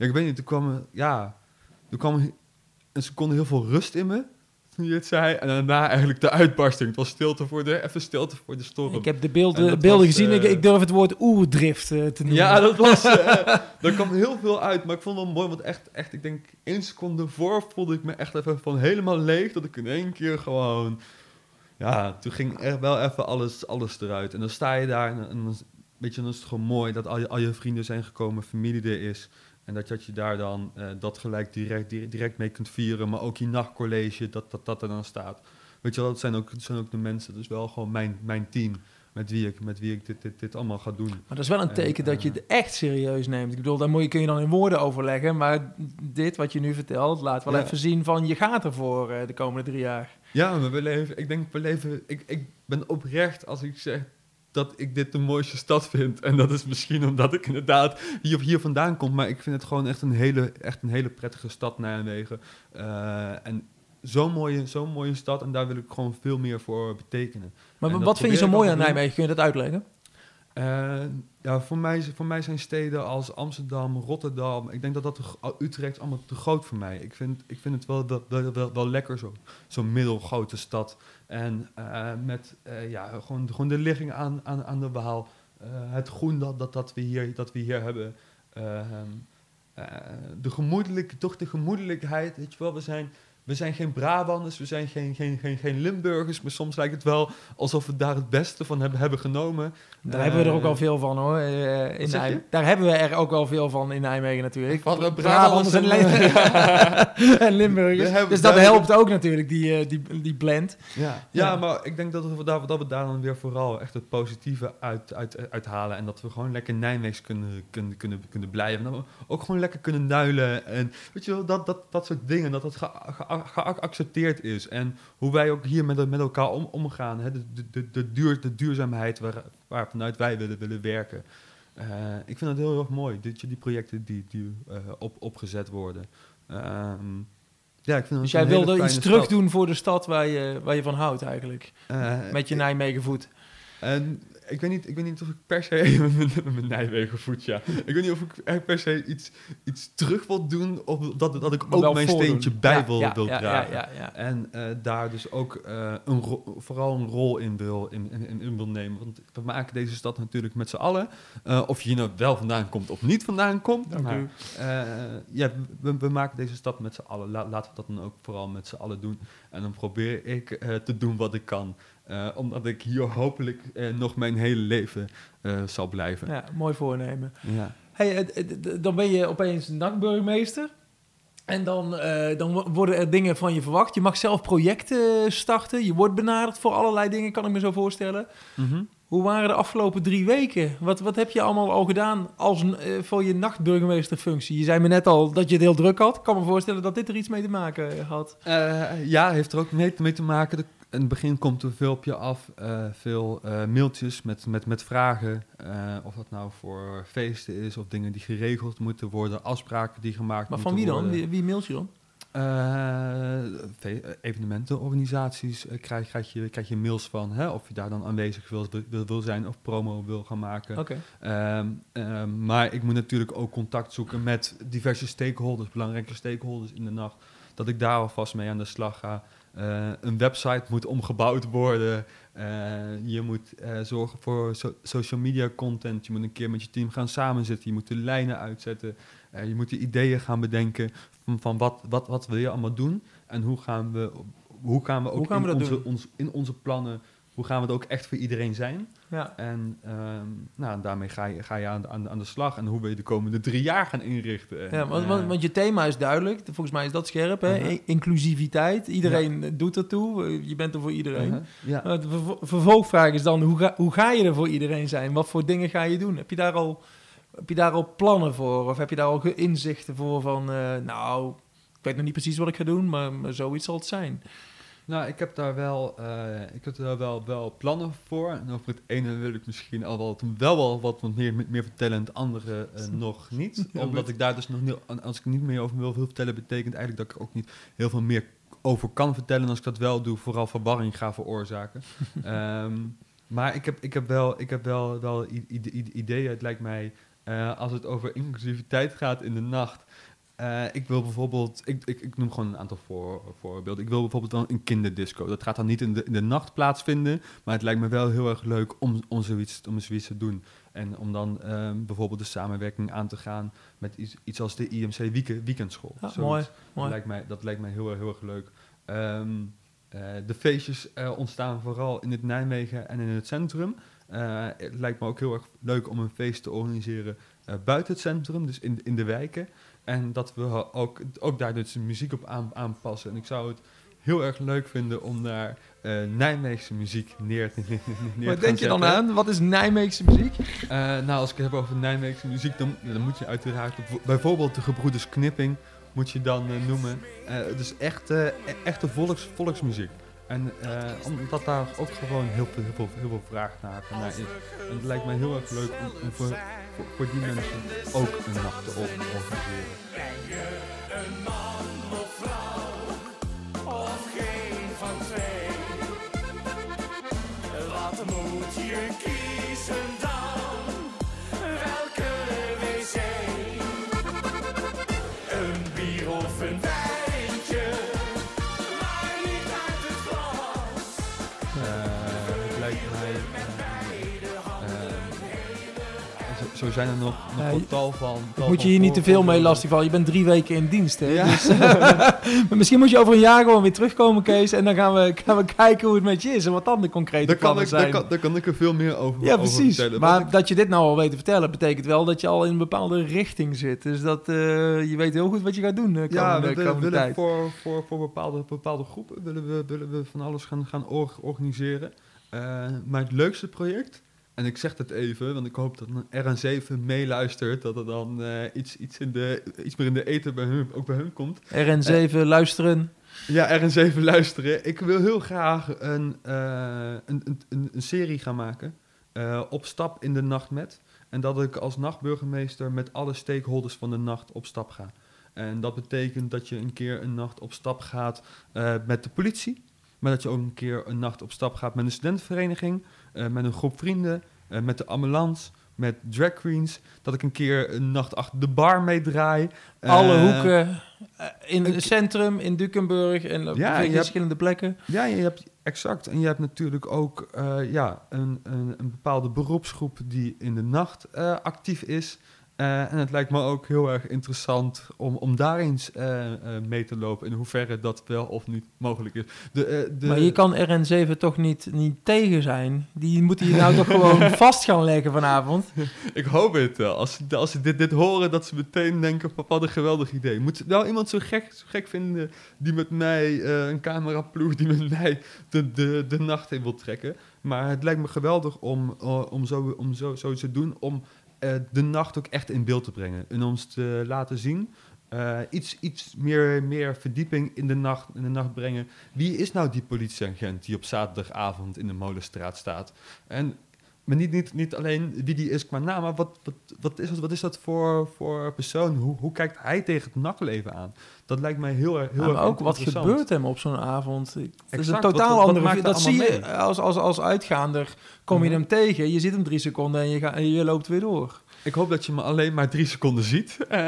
ja, ik weet niet, toen kwam, er- ja, toen kwam een seconde heel veel rust in me. Toen je het zei. En daarna eigenlijk de uitbarsting. Het was stilte voor de, even stilte voor de storm. Ik heb de En beelden, beelden was, gezien. ik, eh, ik durf het woord oerdrift eh, te noemen. Ja, dat was. eh daar kwam heel veel uit. Maar ik vond het wel mooi, want echt, echt, ik denk één seconde voor voelde ik me echt even van helemaal leeg. Dat ik in één keer gewoon. Ja, toen ging er wel even alles, alles eruit. En dan sta je daar en, en weet je, dan is het gewoon mooi dat al je, al je vrienden zijn gekomen, familie er is. En dat, dat je daar dan eh, dat gelijk direct, direct, mee kunt vieren. Maar ook je nachtcollege, dat, dat dat er dan staat. Weet je wel, dat zijn ook, dat zijn ook de mensen. Dat is wel gewoon mijn, mijn team. Met wie ik, met wie ik dit, dit, dit allemaal ga doen. Maar dat is wel een En, teken dat je eh, het echt serieus neemt. Ik bedoel, daar moet je, kun je dan in woorden overleggen. Maar dit wat je nu vertelt, laat wel Ja. even zien van je gaat ervoor eh, de komende drie jaar. Ja, maar we leven, ik denk, we leven, ik, ik ben oprecht als ik zeg dat ik dit de mooiste stad vind. En dat is misschien omdat ik inderdaad hier, hier vandaan kom, maar ik vind het gewoon echt een hele, echt een hele prettige stad, Nijmegen. Eh, en zo'n mooie, zo'n mooie stad en daar wil ik gewoon veel meer voor betekenen. Maar En wat vind je zo mooi aan. Nijmegen? Kun je dat uitleggen? Eh, ja, voor mij, voor mij zijn steden als Amsterdam, Rotterdam, ik denk dat dat te gro- Utrecht allemaal te groot voor mij. Ik vind, ik vind het wel, wel, wel, wel, lekker, zo- zo'n middelgrote stad. En eh, met eh, ja, gewoon, gewoon de ligging aan, aan, aan de Waal, eh, het groen dat, dat, dat, we hier, dat we hier hebben. Ehm, eh, de gemoedelijke, toch de gemoedelijkheid, weet je wel, we zijn... We zijn geen Brabanders, we zijn geen, geen, geen, geen Limburgers, maar soms lijkt het wel alsof we daar het beste van hebben, hebben genomen. Daar Eh, hebben we er ook al veel van hoor. eh, in zeg je? Nijmegen. Daar hebben we er ook wel veel van in Nijmegen natuurlijk. Van de Brabanders en, Limburgers. hebben Dus dat helpt ook natuurlijk, die, eh, die, die blend. Ja, Ja. ja, maar ik denk dat we, daar, dat we daar dan weer vooral echt het positieve uit, uit, uithalen. En dat we gewoon lekker Nijmeegs kunnen, kunnen, kunnen, kunnen blijven. En dat we ook gewoon lekker kunnen nuilen. En weet je wel, dat, dat, dat soort dingen. Dat dat ge- ge- geaccepteerd is. En hoe wij ook hier met, met elkaar om, omgaan. Hè? De, de, de, duur, de duurzaamheid waar, waar vanuit wij willen, willen werken. Eh, ik vind het heel erg mooi. Dit, die projecten die, die eh, op, opgezet worden. Ehm, ja, ik vind Dus jij wilde iets terug doen voor de stad waar je, waar je van houdt eigenlijk. Eh, Met je Nijmegen voet. En ik weet niet, ik weet niet of ik per se met mijn- mijn Nijmegen voet, ja. Ik weet niet of ik echt per se iets, iets terug wil doen, of dat, dat ik Maar ook mijn steentje bij Ja, wil, ja, wil ja, dragen. Ja, ja, ja. En eh, daar dus ook eh, een vooral een rol in wil, in, in, in wil nemen. Want we maken deze stad natuurlijk met z'n allen. Eh, of je hier nou wel vandaan komt of niet vandaan komt. Dank maar, ja, we, we maken deze stad met z'n allen. La- laten we dat dan ook vooral met z'n allen doen. En dan probeer ik te doen wat ik kan. Eh, omdat ik hier hopelijk eh, nog mijn hele leven eh, zal blijven. Ja, mooi voornemen. Ja. Hey, dan ben je opeens nachtburgemeester. En dan, dan wo- worden er dingen van je verwacht. Je mag zelf projecten starten. Je wordt benaderd voor allerlei dingen, kan ik me zo voorstellen. Mhm. Hoe waren de afgelopen drie weken? Wat, wat heb je allemaal al gedaan als, voor je nachtburgemeesterfunctie? Je zei me net al dat je het heel druk had. Ik kan me voorstellen dat dit er iets mee te maken had. Ja, heeft er ook mee, mee te maken. De- in het begin komt er veel op je af. eh, veel eh, mailtjes met, met, met vragen. eh, of dat nou voor feesten is of dingen die geregeld moeten worden. Afspraken die gemaakt Maar van moeten wie dan? worden. Wie, wie mailt je dan? Eh, ve- eh, evenementenorganisaties eh, krijg, krijg, je, krijg je mails van. Hè, of je daar dan aanwezig wil, wil, wil zijn of promo wil gaan maken. Oké. Ehm, ehm, maar ik moet natuurlijk ook contact zoeken met diverse stakeholders, belangrijke stakeholders in de nacht. Dat ik daar alvast mee aan de slag ga. Eh, een website moet omgebouwd worden. Eh, je moet eh, zorgen voor so- social media content. Je moet een keer met je team gaan samenzitten. Je moet de lijnen uitzetten. Je moet de ideeën gaan bedenken van, van wat, wat, wat wil je allemaal doen. En hoe gaan we, hoe gaan we ook Hoe gaan we in, onze, ons, in onze plannen, hoe gaan we het ook echt voor iedereen zijn. Ja. En ehm, nou, daarmee ga je, ga je aan, de- aan, de- aan de slag. En hoe wil je de komende drie jaar gaan inrichten? En, Ja, want, eh, want, want je thema is duidelijk. Volgens mij is dat scherp. Hè? Uh-huh. Inclusiviteit. Iedereen eh, doet ertoe. Je bent er voor iedereen. uh-huh, ja. De vervo- vervolgvraag is dan, hoe ga, hoe ga je er voor iedereen zijn? Wat voor dingen ga je doen? Heb je daar al, heb je daar al plannen voor? Of heb je daar al inzichten voor van, eh, nou, ik weet nog niet precies wat ik ga doen, maar, maar zoiets zal het zijn. Nou, ik heb daar wel, eh, ik heb daar wel, wel plannen voor. En over het ene wil ik misschien al wel, wel, wel wat meer, meer vertellen en het andere eh, nog niet. Ja, Omdat ik daar dus nog niet, als ik niet meer over wil vertellen, betekent eigenlijk dat ik ook niet heel veel meer over kan vertellen. En als ik dat wel doe, vooral verwarring ga veroorzaken. Ehm, maar ik heb, ik heb wel, ik heb wel, wel ideeën. Het lijkt mij, eh, als het over inclusiviteit gaat in de nacht. Eh, ik wil bijvoorbeeld, ik, ik, ik noem gewoon een aantal voor, voorbeelden. Ik wil bijvoorbeeld wel een kinderdisco. Dat gaat dan niet in de, in de nacht plaatsvinden, maar het lijkt me wel heel erg leuk om, om, zoiets, om zoiets te doen. En om dan ehm, bijvoorbeeld de samenwerking aan te gaan met iets, iets als de IMC weekend, weekendschool. Ja, Zoiets. mooi, Dat mooi. lijkt mij, dat lijkt mij heel, erg- heel erg leuk. Ehm, eh, de feestjes eh, ontstaan vooral in het Nijmegen en in het centrum. Het lijkt me ook heel erg leuk om een feest te organiseren buiten het centrum, dus in, in de wijken. En dat we ook, ook daar dus muziek op aan, aanpassen. En ik zou het heel erg leuk vinden om daar eh, Nijmeegse muziek neer te, neer te Wat denk je dan zetten. aan? Wat is Nijmeegse muziek? Eh, nou, als ik het heb over Nijmeegse muziek, dan, dan moet je uiteraard op- bijvoorbeeld de gebroeders Knipping moet je dan eh, noemen. Dus echt, e- echte volks, volksmuziek. En eh, omdat daar ook gewoon heel veel, heel veel, heel veel vraag naar, is. En het lijkt mij heel erg leuk om, voor, voor, die mensen ook een nacht te or- organiseren. Eh, zo zijn er nog, nog Ja, een tal van. Tal moet je hier niet te veel mee lastigvallen. Je bent drie weken in dienst, hè? Ja. Dus, maar misschien moet je over een jaar gewoon weer terugkomen, Kees. En dan gaan we, gaan we kijken hoe het met je is en wat dan de concrete Daar plannen ik, daar, zijn. kan, daar kan ik er veel meer over, ja, over precies. vertellen. Maar ik- dat je dit nou al weet te vertellen, betekent wel dat je al in een bepaalde richting zit. Dus dat eh, je weet heel goed wat je gaat doen de ja, we willen, voor, voor, voor bepaalde, bepaalde groepen willen we, willen we van alles gaan, gaan or- organiseren. Eh, maar het leukste project, en ik zeg het even, want ik hoop dat een RN7 meeluistert, dat er dan eh, iets, iets, in de, iets meer in de eten bij hun, ook bij hun komt. RN7, luisteren. Ja, RN7 luisteren. Ik wil heel graag een, eh, een, een, een, een serie gaan maken. eh, op stap in de nacht met. En dat ik als nachtburgemeester met alle stakeholders van de nacht op stap ga. En dat betekent dat je een keer een nacht op stap gaat eh, met de politie. Maar dat je ook een keer een nacht op stap gaat met een studentenvereniging. eh, met een groep vrienden. eh, met de ambulance. Met drag queens. Dat ik een keer een nacht achter de bar meedraai. Alle Eh, hoeken. in het centrum, in Dukenburg en op Ja, hebt- verschillende plekken. Ja, je hebt exact. En je hebt natuurlijk ook ja, een, een, een bepaalde beroepsgroep die in de nacht actief is. Eh, en het lijkt me ook heel erg interessant om, om daar eens eh, eh, mee te lopen. In hoeverre dat wel of niet mogelijk is. De, de, Maar je kan RN7 toch niet, niet tegen zijn? Die moeten hier nou toch gewoon vast gaan leggen vanavond? Ik hoop het wel. Als, ze- als ze dit, dit horen, dat ze meteen denken: van, wat een geweldig idee. Moet wel iemand zo gek, zo gek vinden die met mij, een cameraploeg, die met mij de, de, de nacht in wil trekken. Maar het lijkt me geweldig om, om, zo, om zo, zoiets te doen, om eh, de nacht ook echt in beeld te brengen. En ons te laten zien. eh, iets iets meer, meer verdieping in de, nacht, in de nacht brengen. Wie is nou die politieagent die op zaterdagavond in de Molenstraat staat? En maar niet, niet, niet alleen wie die is qua naam, maar wat, wat, wat, is, dat, wat is dat voor, voor persoon? Hoe, hoe kijkt hij tegen het nachtleven aan? Dat lijkt mij heel, erg- heel Ja, maar ook wat gebeurt hem op zo'n avond? Het is een wat- totaal wat- wat andere... er dat zie je als, als, als uitgaander. Kom je Mhm. hem tegen, je zit hem drie seconden en je, en je loopt weer door. Ik hoop dat je me alleen maar drie seconden ziet. Eh,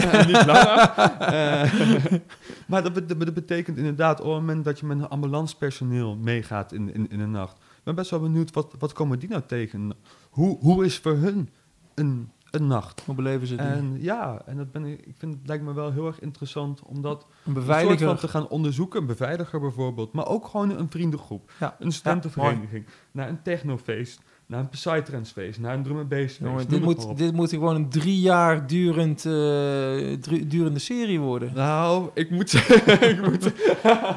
Ja, niet langer. Eh, maar dat betekent inderdaad, op het moment dat je met een ambulancepersoneel meegaat in, in, in de nacht. Ik ben best wel benieuwd, wat, wat komen die nou tegen? Hoe, hoe is voor hun een, een nacht? Hoe beleven ze die? En ja, en dat ben ik, ik vind het lijkt me wel heel erg interessant om dat een een soort beveiliger. van te gaan onderzoeken, een beveiliger bijvoorbeeld, maar ook gewoon een vriendengroep, Ja. een studentenvereniging, naar een technofeest, naar een Psytrance-feest, naar een drum and bass Jongen, dit, moet, dit moet gewoon een drie jaar durend, eh, durende serie worden. Nou, ik moet zeggen, ik moet,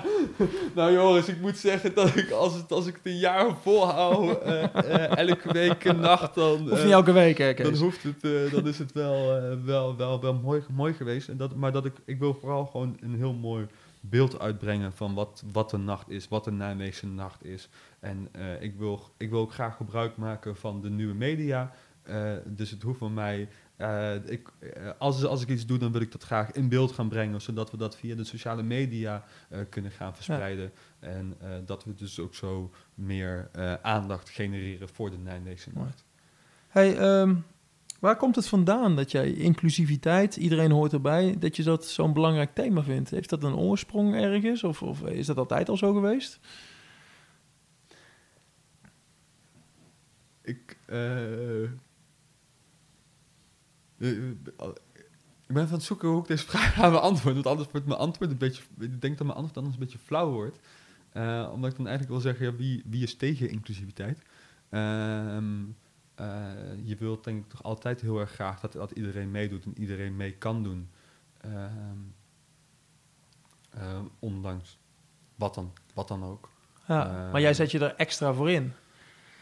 nou Joris, ik moet zeggen dat ik als, het, als ik het een jaar volhoud, eh, eh, elke week een nacht, dan, Of niet elke week, hè, Kees? dan hoeft het, eh, dan is het wel, eh, wel, wel, wel mooi, mooi geweest. En dat, maar dat ik, ik wil vooral gewoon een heel mooi beeld uitbrengen van wat, wat een nacht is, wat een Nijmeegse nacht is. En eh, ik, wil, ik wil ook graag gebruik maken van de nieuwe media. Eh, dus het hoeft van mij. eh, ik, als, als ik iets doe, dan wil ik dat graag in beeld gaan brengen, zodat we dat via de sociale media kunnen gaan verspreiden. En dat we dus ook zo meer aandacht genereren voor de Nijmeegse nacht. Hey, ehm, waar komt het vandaan dat jij inclusiviteit, iedereen hoort erbij, dat je dat zo'n belangrijk thema vindt? Heeft dat een oorsprong ergens of, of is dat altijd al zo geweest? Ik, eh, eh, ik ben van het zoeken hoe ik deze vraag ga beantwoorden. Want anders wordt mijn antwoord een beetje... Ik denk dat mijn antwoord anders een beetje flauw wordt. Eh, omdat ik dan eigenlijk wil zeggen, ja, wie, wie is tegen inclusiviteit? Ehm, eh, je wilt denk ik toch altijd heel erg graag dat, dat iedereen meedoet en iedereen mee kan doen. Ehm, eh, ondanks wat dan, wat dan ook. Ja, Eh, maar jij zet je er extra voor in.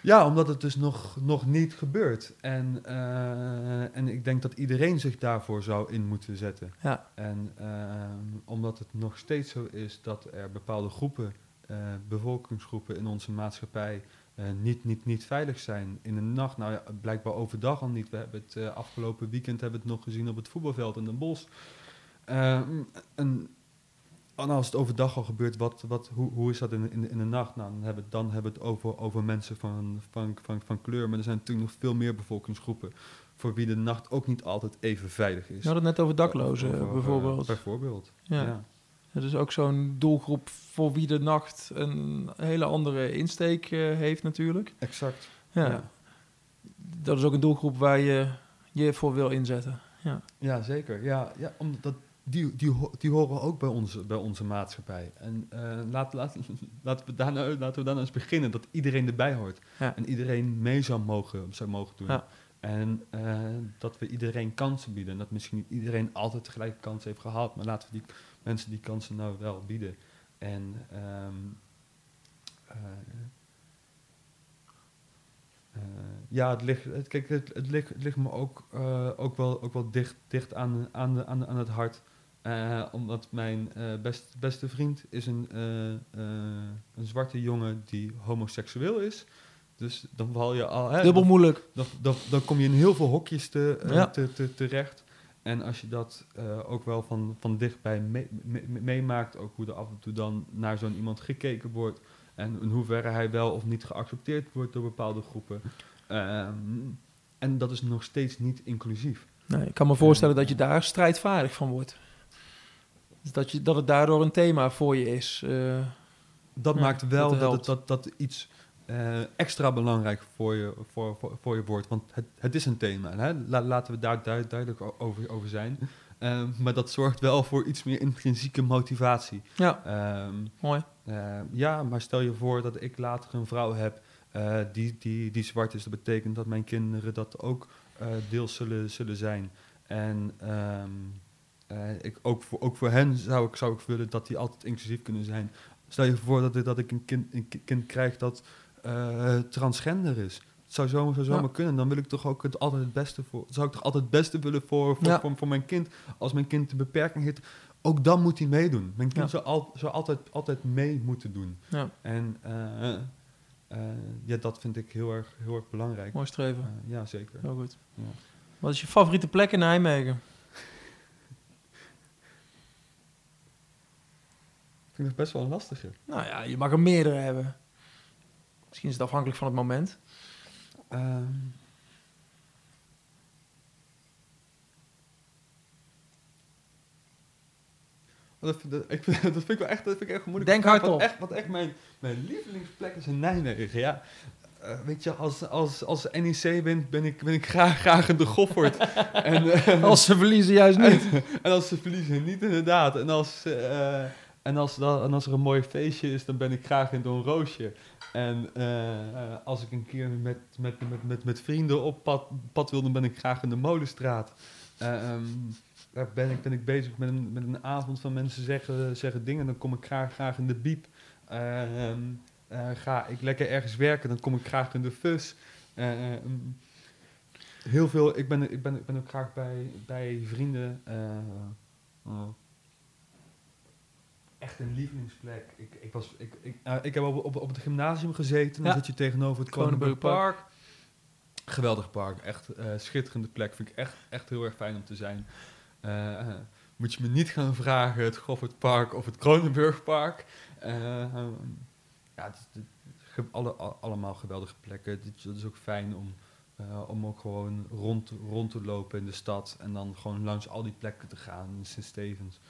Ja, omdat het dus nog, nog niet gebeurt. En, en ik denk dat iedereen zich daarvoor zou in moeten zetten. Ja, En ehm, omdat het nog steeds zo is dat er bepaalde groepen, bevolkingsgroepen in onze maatschappij niet, niet, niet veilig zijn. In de nacht, nou ja, blijkbaar overdag al niet. We hebben het eh, afgelopen weekend hebben het nog gezien op het voetbalveld in Den Bosch. Ehm, en, en als het overdag al gebeurt, wat, wat, hoe, hoe is dat in, in, in de nacht? Nou, dan hebben, we- dan hebben we het over, over mensen van, van, van, van kleur. Maar er zijn natuurlijk nog veel meer bevolkingsgroepen voor wie de nacht ook niet altijd even veidig is. we hadden het net over daklozen Over- over- bijvoorbeeld. Bijvoorbeeld, Ja. ja. Dat is ook zo'n doelgroep voor wie de nacht een hele andere insteek eh, heeft natuurlijk. Exact. Ja. Ja. Dat is ook een doelgroep waar je je voor wil inzetten. Ja. Ja, zeker. Ja, ja omdat dat, die, die, die horen ook bij onze, bij onze maatschappij. En eh laat, laat, laten, we daar nou, laten we daar nou eens beginnen, dat iedereen erbij hoort. Ja. En iedereen mee zou mogen, zou mogen doen. Ja. En eh, dat we iedereen kansen bieden. En dat misschien niet iedereen altijd tegelijk kans heeft gehad. Maar laten we die mensen die kansen nou wel bieden. En ehm, eh, eh, ja, het ligt, het, kijk, het, het, ligt, het ligt me ook, eh, ook wel, ook wel dicht, dicht aan, aan, de, aan, de- aan het hart. Omdat mijn best, beste vriend is een, een zwarte jongen die homoseksueel is. Dus dan val je al... Hè, Dubbel moeilijk. dan, dan, dan kom je in heel veel hokjes te, Ja. te, te, terecht. En als je dat eh, ook wel van, van dichtbij mee- mee- mee- meemaakt, ook hoe er af en toe dan naar zo'n iemand gekeken wordt. En in hoeverre hij wel of niet geaccepteerd wordt door bepaalde groepen. Ehm, en dat is nog steeds niet inclusief. Nee, ik kan me voorstellen dat je daar strijdvaardig van wordt. Dus dat, je, dat het daardoor een thema voor je is. eh, Dat Ja, maakt wel dat dat, helpt. het, dat, dat iets eh, extra belangrijk voor je, voor, voor, voor je wordt. Want het, het is een thema. Hè? La- laten we daar duid- duidelijk over, over zijn. Ehm, maar dat zorgt wel voor iets meer intrinsieke motivatie. ja, Ehm, mooi. eh, ja, maar stel je voor dat ik later een vrouw heb eh, die, die, die zwart is. Dat betekent dat mijn kinderen dat ook deels zullen, zullen zijn. En ehm, eh, ik, ook, voor, ook voor hen zou ik, zou ik willen dat die altijd inclusief kunnen zijn. Stel je voor dat, ik- dat ik een kind, een ki- kind krijg dat eh, transgender is. Het zou zomaar, zou zomaar Ja. kunnen. Dan wil ik toch ook het, altijd het beste voor. Zou ik toch altijd het beste willen voor, voor, Ja. voor, voor mijn kind. Als mijn kind een beperking heeft, ook dan moet hij meedoen. Mijn kind zou, al, zou altijd, altijd mee moeten doen. Ja, En eh, eh, ja, dat vind ik heel erg, heel erg belangrijk. mooi streven. Ja, zeker. Heel goed. Wat is je favoriete plek in Nijmegen? Ik vind het best wel een lastige. Nou ja, je mag er meerdere hebben. Misschien is het afhankelijk van het moment. Ehm. Dat vind, dat, ik dat vind ik wel echt, dat vind ik echt moeilijk. Denk hard wat op. Echt, wat echt mijn, mijn lievelingsplek is in Nijmegen. Ja. Eh, weet je, als, als, als NEC wint, ben ik, ben ik graag, graag in de Goffert. en, eh, Als ze verliezen juist niet. en als ze verliezen, niet inderdaad. En als, eh, en, als, en als er een mooi feestje is, dan ben ik graag in Don Roosje. En eh, eh, als ik een keer met, met, met, met, met vrienden op pad, pad wil, dan ben ik graag in de Molenstraat. Eh, ehm, ben ik, ben ik bezig met een, met een avond van mensen zeggen, zeggen dingen. Dan kom ik graag, graag in de biep. Eh, ehm, eh, ga ik lekker ergens werken, dan kom ik graag in de fus. Eh, ehm, heel veel, ik ben, ik ben, ik ben ook graag bij, bij vrienden. eh, echt een lievelingsplek. Ik, ik, was, ik, ik, eh, ik heb op, op, op het gymnasium gezeten. Dan Ja. zit je tegenover het Kronenburg Kronenburg Park. Geweldig park. Echt eh, schitterende plek. Vind ik echt, echt heel erg fijn om te zijn. Eh, moet je me niet gaan vragen het Goffert Park of het Kronenburg Park. Ehm, ja, het, het- alle, al- allemaal geweldige plekken. Het, het is ook fijn om, om ook gewoon rond, rond te lopen in de stad. En dan gewoon langs al die plekken te gaan. Sint-Stevens, eh,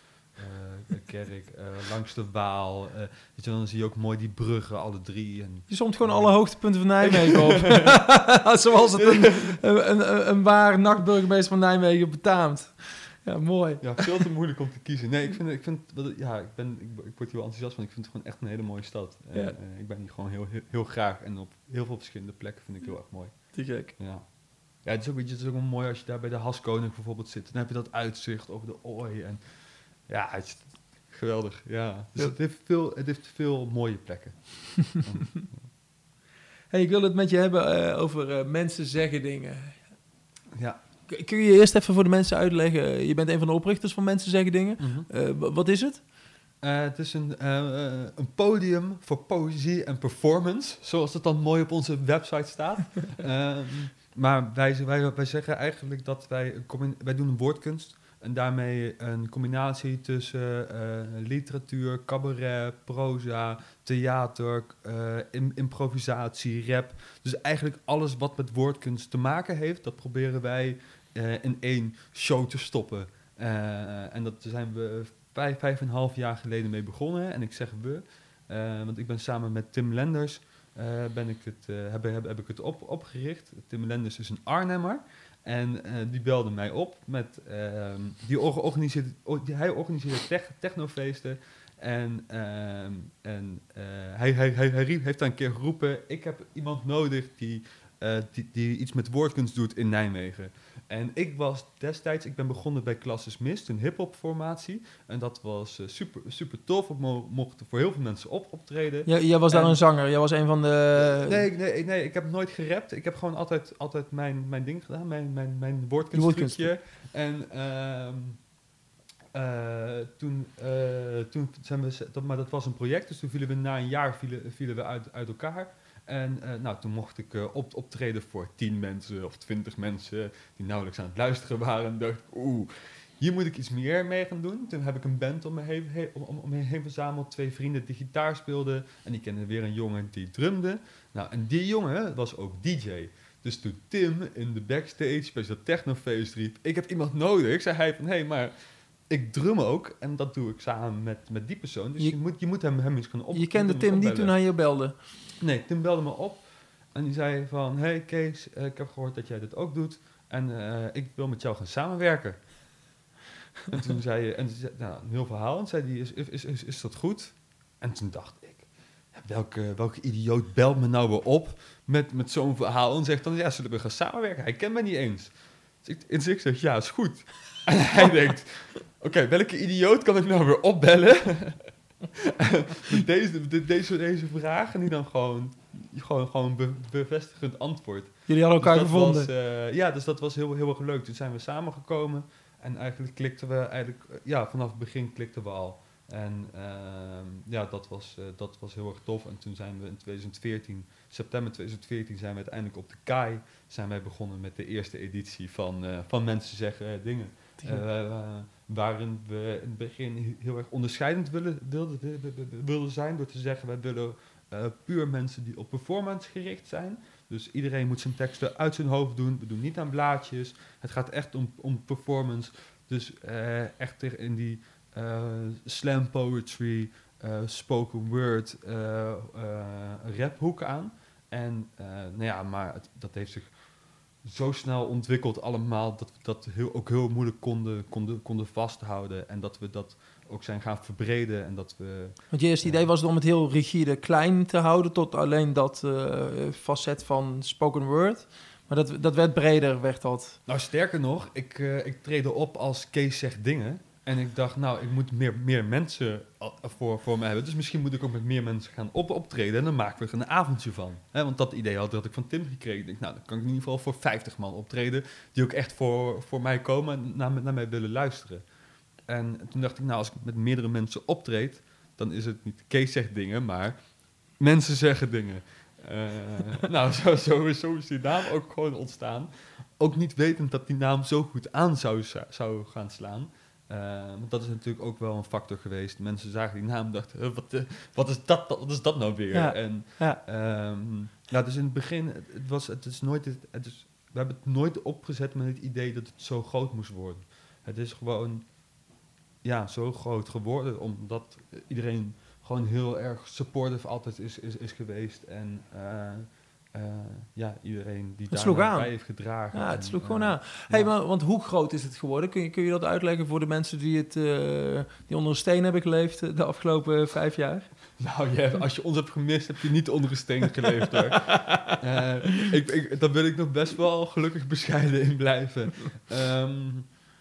de kerk, eh, langs de Waal. eh, weet je, dan zie je ook mooi die bruggen, alle drie. En, Je somt gewoon alle hoogtepunten van Nijmegen op. Zoals het een, een, een, een waar nachtburgemeester van Nijmegen betaamt. Ja, mooi. Ja, veel te moeilijk om te kiezen. Nee, ik vind, ik vind ja, ik, ben, ik, ik word hier wel enthousiast van. Ik vind het gewoon echt een hele mooie stad. En, Ja. ik ben hier gewoon heel, heel, heel graag. En op heel veel verschillende plekken vind ik heel erg mooi. Te gek. Ja. Ja, het is ook, weet je, het is ook mooi als je daar bij de Haskoning bijvoorbeeld zit. Dan heb je dat uitzicht over de ooi. En ja, het is geweldig. Ja. Dus Ja. Het, heeft veel, het heeft veel mooie plekken. Hey, ik wil het met je hebben eh, over eh, mensen zeggen dingen. ja. Kun je eerst even voor de mensen uitleggen? Je bent een van de oprichters van Mensen Zeggen Dingen. Eh, w- wat is het? Eh, het is een, eh, eh, een podium voor poëzie en performance, zoals het dan mooi op onze website staat. Ehm, maar wij, wij, wij zeggen eigenlijk dat wij, wij doen een woordkunst en daarmee een combinatie tussen eh, literatuur, cabaret, proza, theater, eh, im- improvisatie, rap. Dus eigenlijk alles wat met woordkunst te maken heeft, dat proberen wij eh, in één show te stoppen. En dat zijn we vijf, vijf en een half jaar geleden mee begonnen. En ik zeg we, want ik ben samen met Tim Lenders ben ik het, heb, heb, heb ik het op, opgericht. Tim Lenders is een Arnhemmer. En eh, die belde mij op met, ehm, die or- organiseerde, hij organiseerde tech, technofeesten. En, ehm, en eh, hij, hij, hij, hij heeft daar een keer geroepen, ik heb iemand nodig die, eh, die, die iets met woordkunst doet in Nijmegen. En ik was destijds, ik ben begonnen bij Classes Mist, een hip-hop formatie. En dat was eh, super, super tof. We mo- mochten voor heel veel mensen op optreden. Jij, jij was daar En- een zanger. Jij was een van de... Nee, nee, nee, ik heb nooit gerapt. Ik heb gewoon altijd, altijd mijn, mijn ding gedaan, mijn, mijn, mijn Je woordkunststukje. En eh, toen, eh, toen zijn we, dat, maar dat was een project, dus toen vielen we na een jaar vielen, vielen we uit, uit elkaar. En eh, nou, toen mocht ik eh, op, optreden voor tien mensen of twintig mensen die nauwelijks aan het luisteren waren. En dacht, ik, oeh, hier moet ik iets meer mee gaan doen. Toen heb ik een band om me heen, he- om, om, om me heen verzameld. Twee vrienden die gitaar speelden. En die kenden weer een jongen die drumde. Nou, en die jongen was ook DJ. Dus toen Tim in de backstage bij dat technofeest riep... Ik heb iemand nodig, zei hij van... Hé, hey, maar ik drum ook. En dat doe ik samen met, met die persoon. Dus Je- je, moet, je moet hem, hem eens gaan op je kende Tim niet toen hij je belde. Nee, Tim belde me op en die zei van... Hey Kees, eh, ik heb gehoord dat jij dit ook doet en eh, ik wil met jou gaan samenwerken. en toen zei je, en ze zei, nou, een heel verhaal, en zei die, is, is, is, is dat goed? En toen dacht ik, welke, welke idioot belt me nou weer op met, met zo'n verhaal en zegt dan, ja, zullen we gaan samenwerken? Hij kent mij niet eens. Dus ik, en ik zeg, ja, is goed. En hij denkt, oké, welke idioot kan ik nou weer opbellen? Deze, de- deze, deze vraag en die dan gewoon, gewoon, gewoon be- bevestigend antwoord. Jullie hadden elkaar Dus dat gevonden. Was, eh, ja, dus dat was heel, heel erg leuk. Toen zijn we samengekomen en eigenlijk klikten we eigenlijk, eh, ja, vanaf het begin klikten we al. En ehm, ja, dat was, eh, dat was heel erg tof. En toen zijn we in 2014, september 2014, zijn we uiteindelijk op de KAI zijn wij begonnen met de eerste editie van, van Mensen Zeggen Dingen. Eh, waarin we in het begin heel erg onderscheidend willen, wilden, zijn door te zeggen, wij willen eh, puur mensen die op performance gericht zijn. Dus iedereen moet zijn teksten uit zijn hoofd doen. We doen niet aan blaadjes. Het gaat echt om, om performance. Dus eh, echt in die slam poetry, spoken word, raphoek aan. En nou ja, maar dat heeft zich zo snel ontwikkeld allemaal dat we dat heel, ook heel moeilijk konden, konden, konden vasthouden. En dat we dat ook zijn gaan verbreden. En dat we Want je eerste idee was het om het heel rigide klein te houden tot alleen dat eh, facet van spoken word. Maar dat, dat werd breder, werd dat. Nou, sterker nog, ik, eh ik treedde op als Kees zegt dingen. En ik dacht, nou, ik moet meer, meer mensen al- voor, voor me hebben. Dus misschien moet ik ook met meer mensen gaan op, optreden. En dan maken we er een avondje van. Want dat idee had, had ik van Tim gekregen. Ik denk, nou, dan kan ik in ieder geval voor 50 man optreden. Die ook echt voor, voor mij komen en naar, naar mij willen luisteren. En toen dacht ik, nou, als ik met meerdere mensen optreed... dan is het niet Kees zegt dingen, maar mensen zeggen dingen. Eh, nou, zo, zo, zo is die naam ook gewoon ontstaan. Ook niet wetend dat die naam zo goed aan zou, zou gaan slaan. Eh, want dat is natuurlijk ook wel een factor geweest. Mensen zagen die naam en dachten, "Huh, wat, eh, wat, is dat, wat is dat nou weer? Ja. En, Ja. ehm, nou, dus in het begin, het, het was, het is nooit, het, het is, we hebben het nooit opgezet met het idee dat het zo groot moest worden. Het is gewoon, ja, zo groot geworden, omdat iedereen gewoon heel erg supportive altijd is, is, is geweest. En eh, eh, ja, iedereen die daar sloeg aan. bij heeft gedragen. Ja, het sloeg eh, gewoon aan. Hey, maar, want hoe groot is het geworden? Kun je, kun je dat uitleggen voor de mensen die, het, eh, die onder een steen hebben geleefd de afgelopen vijf jaar? Nou, je hebt- als je ons hebt gemist, heb je niet onder een steen geleefd hoor. Ik, ik, daar wil ik nog best wel gelukkig bescheiden in blijven. Ehm,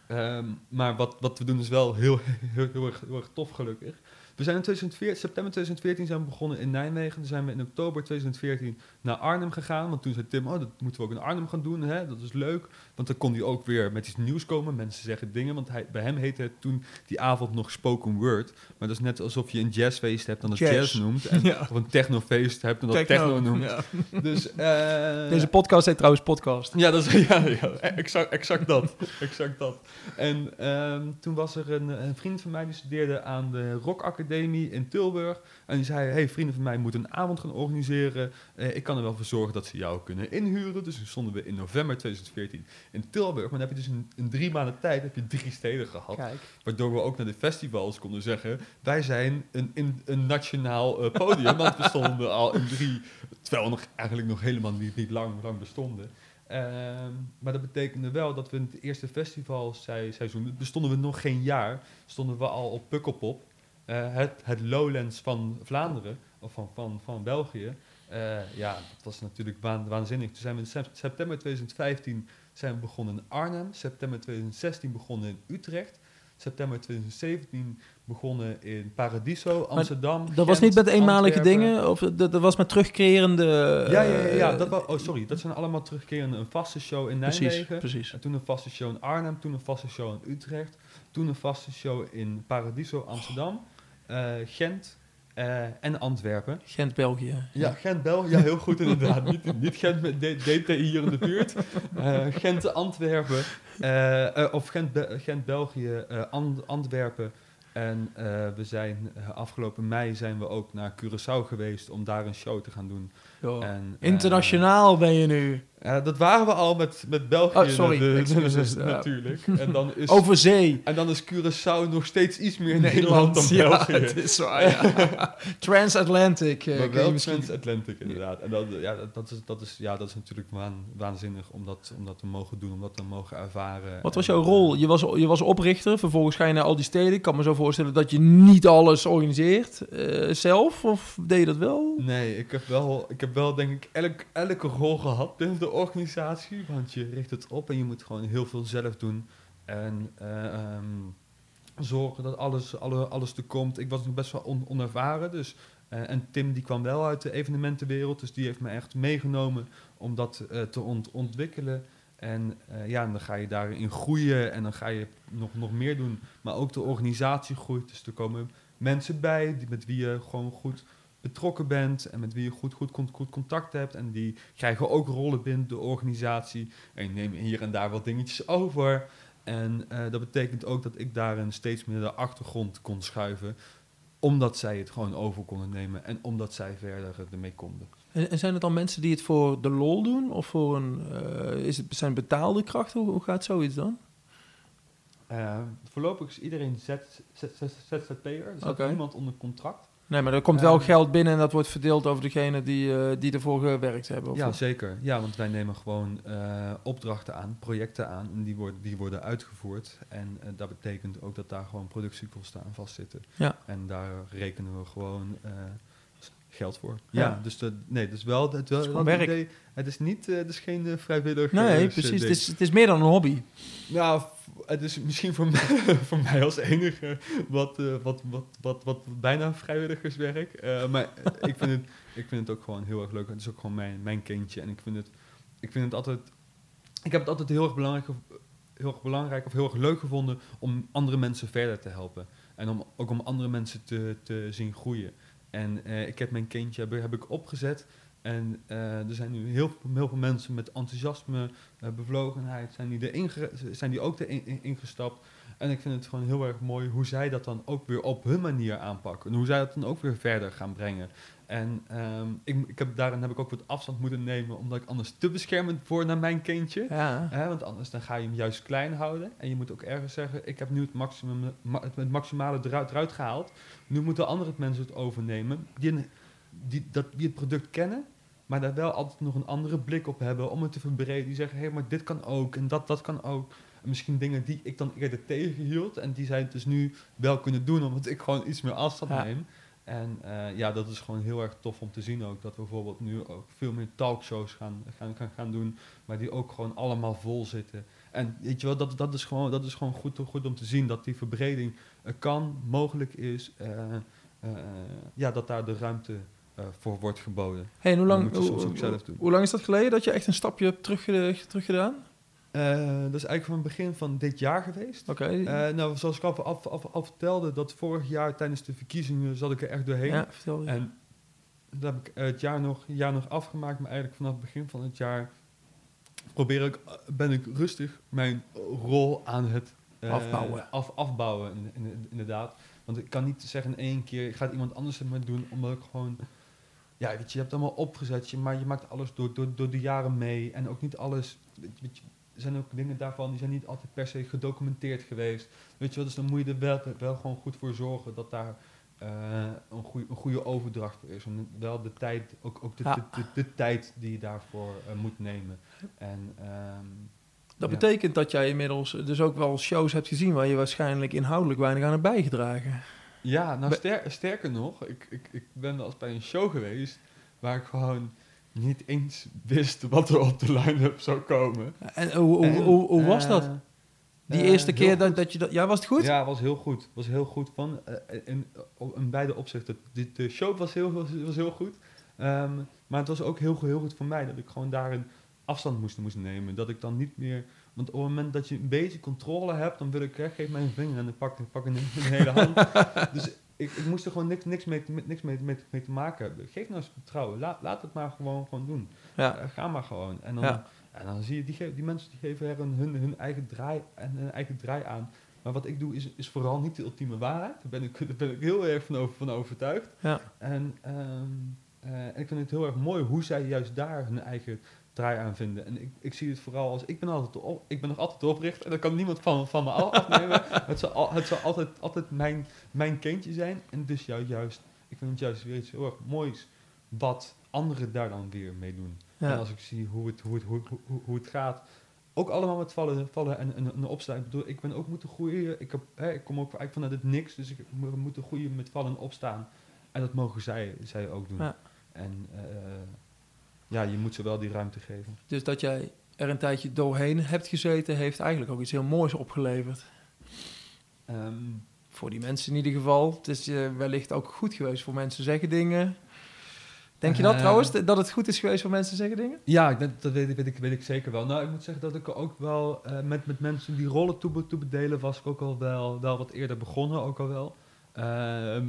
ehm, maar wat, wat we doen is wel heel, heel, heel, heel erg tof gelukkig. We zijn in 2014, september 2014 zijn we begonnen in Nijmegen. Toen zijn we in oktober 2014 naar Arnhem gegaan. Want toen zei Tim, oh, dat moeten we ook in Arnhem gaan doen. Hè? Dat is leuk. Want dan kon hij ook weer met iets nieuws komen. Mensen zeggen dingen. Want hij, bij hem heette het toen die avond nog spoken word. Maar dat is net alsof je een jazzfeest hebt en dat Jazz. jazz, noemt. En Ja. of een technofeest hebt en dat techno, noemt. Ja. Dus, eh, Deze podcast heet trouwens podcast. ja, dat is, ja, ja exact, exact dat. exact dat. En ehm, toen was er een, een vriend van mij die studeerde aan de Rock Academie Academie in Tilburg. En die zei, hey, vrienden van mij moeten een avond gaan organiseren. Eh, ik kan er wel voor zorgen dat ze jou kunnen inhuren. Dus toen stonden we in november 2014 in Tilburg. Maar dan heb je dus in, in drie maanden tijd heb je drie steden gehad. Kijk. Waardoor we ook naar de festivals konden zeggen... wij zijn een, in, een nationaal eh, podium. want we stonden al in drie... terwijl we nog, eigenlijk nog helemaal niet, niet lang, lang bestonden. Ehm, maar dat betekende wel dat we in het eerste festivalseizoen... bestonden we nog geen jaar... stonden we al op Pukkelpop. Eh, het, het Lowlands van Vlaanderen... of van, van, van België... Eh, ja, dat was natuurlijk waan- waanzinnig. Toen zijn we in sep- september 2015 zijn we begonnen in Arnhem. September 2016 begonnen in Utrecht. September 2017 begonnen in Paradiso, Amsterdam. Dat was niet met eenmalige Antwerpen. dingen? Of dat, dat was met terugkerende... Ja, ja, ja. ja eh, dat wa- oh, sorry. Dat zijn allemaal terugkerende. Een vaste show in Precies, Nijmegen. precies. En toen een vaste show in Arnhem. Toen een vaste show in Utrecht. Toen een vaste show in Paradiso, Amsterdam. Gent eh, en Antwerpen. Gent, België. Ja, Gent, België. Ja, heel goed inderdaad. niet, niet Gent met DT hier in de buurt. Eh, Gent, Antwerpen. eh, eh, of Gent, Be- Gent België, eh, An- Antwerpen. En eh, we zijn eh, afgelopen mei zijn we ook naar Curaçao geweest om daar een show te gaan doen. En, eh, Internationaal ben je nu. Ja, dat waren we al met, met België Oh, sorry, de- de- excuses, ja. natuurlijk. En dan, is, Over zee. en dan is Curaçao nog steeds iets meer Nederland dan ja, België. het is waar, ja. Transatlantic. eh, maar wel Transatlantic inderdaad. En dat, ja, dat, is, dat, is, ja, dat is natuurlijk waan, waanzinnig om dat, om dat te mogen doen, om dat te mogen ervaren. Wat was jouw rol? Je was, je was oprichter, vervolgens ga je naar al die steden. Ik kan me zo voorstellen dat je niet alles organiseert eh, zelf, of deed je dat wel? Nee, ik heb wel, ik heb wel denk ik elk, elke rol gehad binnen de organisatie. Want je richt het op en je moet gewoon heel veel zelf doen. En eh, ehm, zorgen dat alles, alle, alles er komt. Ik was nog best wel on- onervaren. Dus, eh, en Tim die kwam wel uit de evenementenwereld. Dus die heeft me echt meegenomen om dat eh, te ont- ontwikkelen. En ja, en dan ga je daarin groeien en dan ga je nog, nog meer doen. Maar ook de organisatie groeit. Dus er komen mensen bij die, met wie je gewoon goed betrokken bent en met wie je goed, goed, goed, goed contact hebt. En die krijgen ook rollen binnen de organisatie. En je neemt hier en daar wat dingetjes over. En eh, dat betekent ook dat ik daarin steeds meer de achtergrond kon schuiven. Omdat zij het gewoon over konden nemen en omdat zij verder ermee konden. En, en zijn het dan mensen die het voor de lol doen? Of voor een, eh, is het, zijn betaalde krachten? Hoe, hoe gaat zoiets dan? Eh, voorlopig is iedereen ZZP'er. Er staat Oké. niemand onder contract. Nee, maar er komt wel Eh, geld binnen en dat wordt verdeeld over degene die, eh, die ervoor gewerkt hebben. Of Ja, zeker. Ja, want wij nemen gewoon eh, opdrachten aan, projecten aan en die worden, die worden uitgevoerd. En eh, dat betekent ook dat daar gewoon productiekosten aan vastzitten. Ja. En daar rekenen we gewoon geld voor. Ja. Ja, dus de, nee, dus wel het, wel, is het werk. idee. Het is niet, eh, het is geen eh, vrijwillig. Nee, eh, precies. Het is, het is meer dan een hobby. Nou, het is misschien voor mij, voor mij als enige wat, eh, wat, wat, wat, wat bijna vrijwilligerswerk. Eh, maar ik vind, het, ik vind het ook gewoon heel erg leuk. Het is ook gewoon mijn, mijn kindje. En ik vind, het, ik vind het altijd... Ik heb het altijd heel erg belangrijk, heel erg belangrijk of heel erg leuk gevonden om andere mensen verder te helpen. En om, ook om andere mensen te, te zien groeien. En eh, ik heb mijn kindje heb, ik opgezet. En eh, er zijn nu heel, veel- mensen met enthousiasme, eh, bevlogenheid, zijn die, erin zijn die ook erin in- ingestapt. En ik vind het gewoon heel erg mooi hoe zij dat dan ook weer op hun manier aanpakken. En hoe zij dat dan ook weer verder gaan brengen. En ehm, ik, ik heb, daarin heb ik ook wat afstand moeten nemen, omdat ik anders te beschermend word naar mijn kindje. Ja. Want anders dan ga je hem juist klein houden. En je moet ook ergens zeggen, ik heb nu het, maximum, ma- het maximale eruit, eruit gehaald. Nu moeten andere mensen het overnemen. Die, die, dat, die het product kennen, maar daar wel altijd nog een andere blik op hebben. Om het te verbreden. Die zeggen, hé, hey, maar dit kan ook en dat, dat kan ook. En misschien dingen die ik dan eerder tegenhield. En die zij het dus nu wel kunnen doen, omdat ik gewoon iets meer afstand Ja. neem. En eh, ja, dat is gewoon heel erg tof om te zien ook. Dat we bijvoorbeeld nu ook veel meer talkshows gaan, gaan, gaan, gaan doen. Maar die ook gewoon allemaal vol zitten. En weet je wel, dat, dat is gewoon, dat is gewoon goed, goed om te zien dat die verbreding eh, kan, mogelijk is. eh, ja, dat daar de ruimte voor wordt geboden. Hey, en hoe lang, hoe, ook zelf doen. hoe lang is dat geleden dat je echt een stapje hebt terug, terug gedaan? Eh, dat is eigenlijk van het begin van dit jaar geweest. Oké. Eh, nou, zoals ik al, vertelde, dat vorig jaar tijdens de verkiezingen zat ik er echt doorheen. ja, vertel je. En dat heb ik eh, het jaar nog, jaar nog afgemaakt, maar eigenlijk vanaf het begin van het jaar probeer ik, eh, ben ik rustig mijn rol aan het eh, Afbouwen. Af, afbouwen, in- in- inderdaad. Want ik kan niet zeggen in één keer, ik ga het iemand anders het maar doen, omdat ik gewoon... Ja, weet je, je hebt het allemaal opgezet, je, maar je maakt alles door, door, door de jaren mee. En ook niet alles... Weet je, zijn ook dingen daarvan, die zijn niet altijd per se gedocumenteerd geweest. Weet je wel, dus dan moet je er wel, wel gewoon goed voor zorgen dat daar eh, een, goeie, een goede overdracht voor is. En wel de tijd, ook, ook de, Ja. de, de, de tijd die je daarvoor eh, moet nemen. En ehm, Dat Ja. betekent dat jij inmiddels dus ook wel shows hebt gezien waar je waarschijnlijk inhoudelijk weinig aan hebt bijgedragen. Ja, nou sterker nog, ik, ik, ik ben wel eens bij een show geweest waar ik gewoon niet eens wist wat er op de line-up zou komen. En hoe, hoe, hoe, hoe was eh, dat? Die eh, eerste keer dat, dat je dat... Ja, was het goed? Ja, was heel goed. Was heel goed van. eh, in, beide opzichten. De, de show was heel, was, was heel goed. Ehm, maar het was ook heel, goed- heel goed voor mij dat ik gewoon daarin afstand moest, moest nemen. Dat ik dan niet meer. Want op het moment dat je een beetje controle hebt, dan wil ik, hè, geef mij een vinger en dan pak ik pak een, een hele hand. dus ik, ik moest er gewoon niks, niks, mee, te- niks mee, mee, mee te maken hebben. Geef nou eens vertrouwen. Laat, laat het maar gewoon, gewoon doen. Ja. Eh, ga maar gewoon. En dan, Ja. en dan zie je, die, die mensen die geven er hun, hun, hun eigen draai en hun eigen draai aan. Maar wat ik doe is, is vooral niet de ultieme waarheid. Daar ben ik, daar ben ik heel erg van, over, van overtuigd. Ja. En, ehm, eh, en ik vind het heel erg mooi hoe zij juist daar hun eigen draai aan vinden. En ik, ik zie het vooral als, ik ben, altijd op, ik ben nog altijd de oprichter en dat kan niemand van, van me af- afnemen. het zal, al- het zal altijd, altijd mijn, mijn kindje zijn. En dus jou, juist, ik vind het juist weer iets heel erg moois wat anderen daar dan weer mee doen. En als ik zie hoe het, hoe het, hoe, hoe, hoe het gaat, ook allemaal met vallen, vallen en, en, en opstaan. Ik bedoel, ik ben ook moeten groeien. Ik, heb, hè, ik kom ook eigenlijk vanuit het niks, dus ik moet moeten groeien met vallen en opstaan. En dat mogen zij, zij ook doen. Ja. En eh, ja, je moet ze wel die ruimte geven. Dus dat jij er een tijdje doorheen hebt gezeten, heeft eigenlijk ook iets heel moois opgeleverd. Ehm, Voor die mensen in ieder geval. Het is eh, wellicht ook goed geweest voor mensen zeggen dingen. Denk je dat Eh. trouwens, dat het goed is geweest voor mensen zeggen dingen? ja, ik denk- dat weet, ik- weet, ik, weet ik zeker wel. Nou, ik moet zeggen dat ik ook wel eh, met, met mensen die rollen toe, toe bedelen, was ik ook al wel, wel wat eerder begonnen, ook al wel. Eh,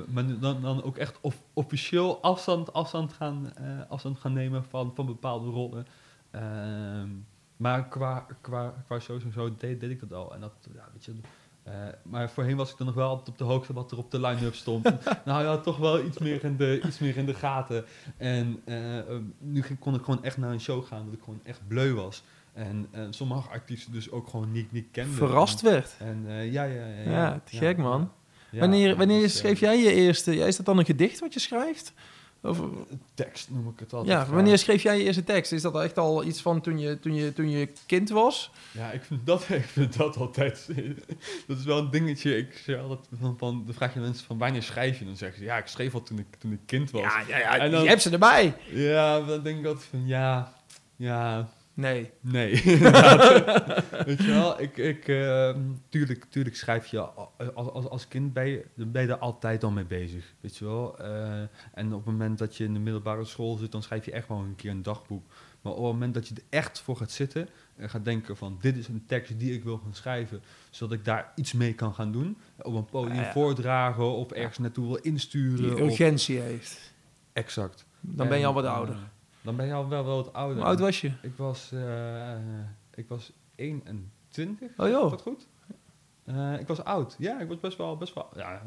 maar dan, dan ook echt of, officieel afstand, afstand, gaan, eh, afstand gaan nemen van, van bepaalde rollen. Ehm, maar qua, qua, qua shows en zo deed, deed ik dat al. En dat, ja, weet je, eh, maar voorheen was ik dan nog wel altijd op de hoogte wat er op de line-up stond. nou ja, toch wel iets meer in de, iets meer in de gaten. En eh, nu ging, kon ik gewoon echt naar een show gaan dat ik gewoon echt bleu was. En sommige artiesten dus ook gewoon niet, niet kende. Verrast werd. En ja, ja, ja. Ja, te gek, man. Ja, wanneer wanneer dus, eh, schreef jij je eerste... Ja, is dat dan een gedicht wat je schrijft? Of, Tekst noem ik het altijd. ja, graag. wanneer schreef jij je eerste tekst? Is dat echt al iets van toen je, toen je, toen je kind was? Ja, ik vind dat, ik vind dat altijd... dat is wel een dingetje. Ik zeg altijd van, van... Dan vraag je mensen van wanneer schrijf je? Dan zeggen ze, ja, ik schreef al toen ik, toen ik kind was. Ja, ja, ja En dan- je hebt ze erbij. Ja, dan denk ik altijd van, ja... Ja, Nee. Nee. Weet je wel, ik, ik, ehm, tuurlijk, tuurlijk schrijf je al- als, als, als kind ben je, ben je er altijd al mee bezig, weet je wel. Eh, en op het moment dat je in de middelbare school zit, dan schrijf je echt wel een keer een dagboek. Maar op het moment dat je er echt voor gaat zitten en gaat denken van dit is een tekst die ik wil gaan schrijven, zodat ik daar iets mee kan gaan doen, op een podium ja. voordragen of ergens naartoe wil insturen. Die of- urgentie heeft. exact. Dan ben je al wat ouder. eh, dan ben je al wel, wel wat ouder. Hoe oud was je? Ik was, eh, ik was 21. Oh Is joh. dat goed? Eh, ik was oud. Ja, ik was best wel, best wel. Ja,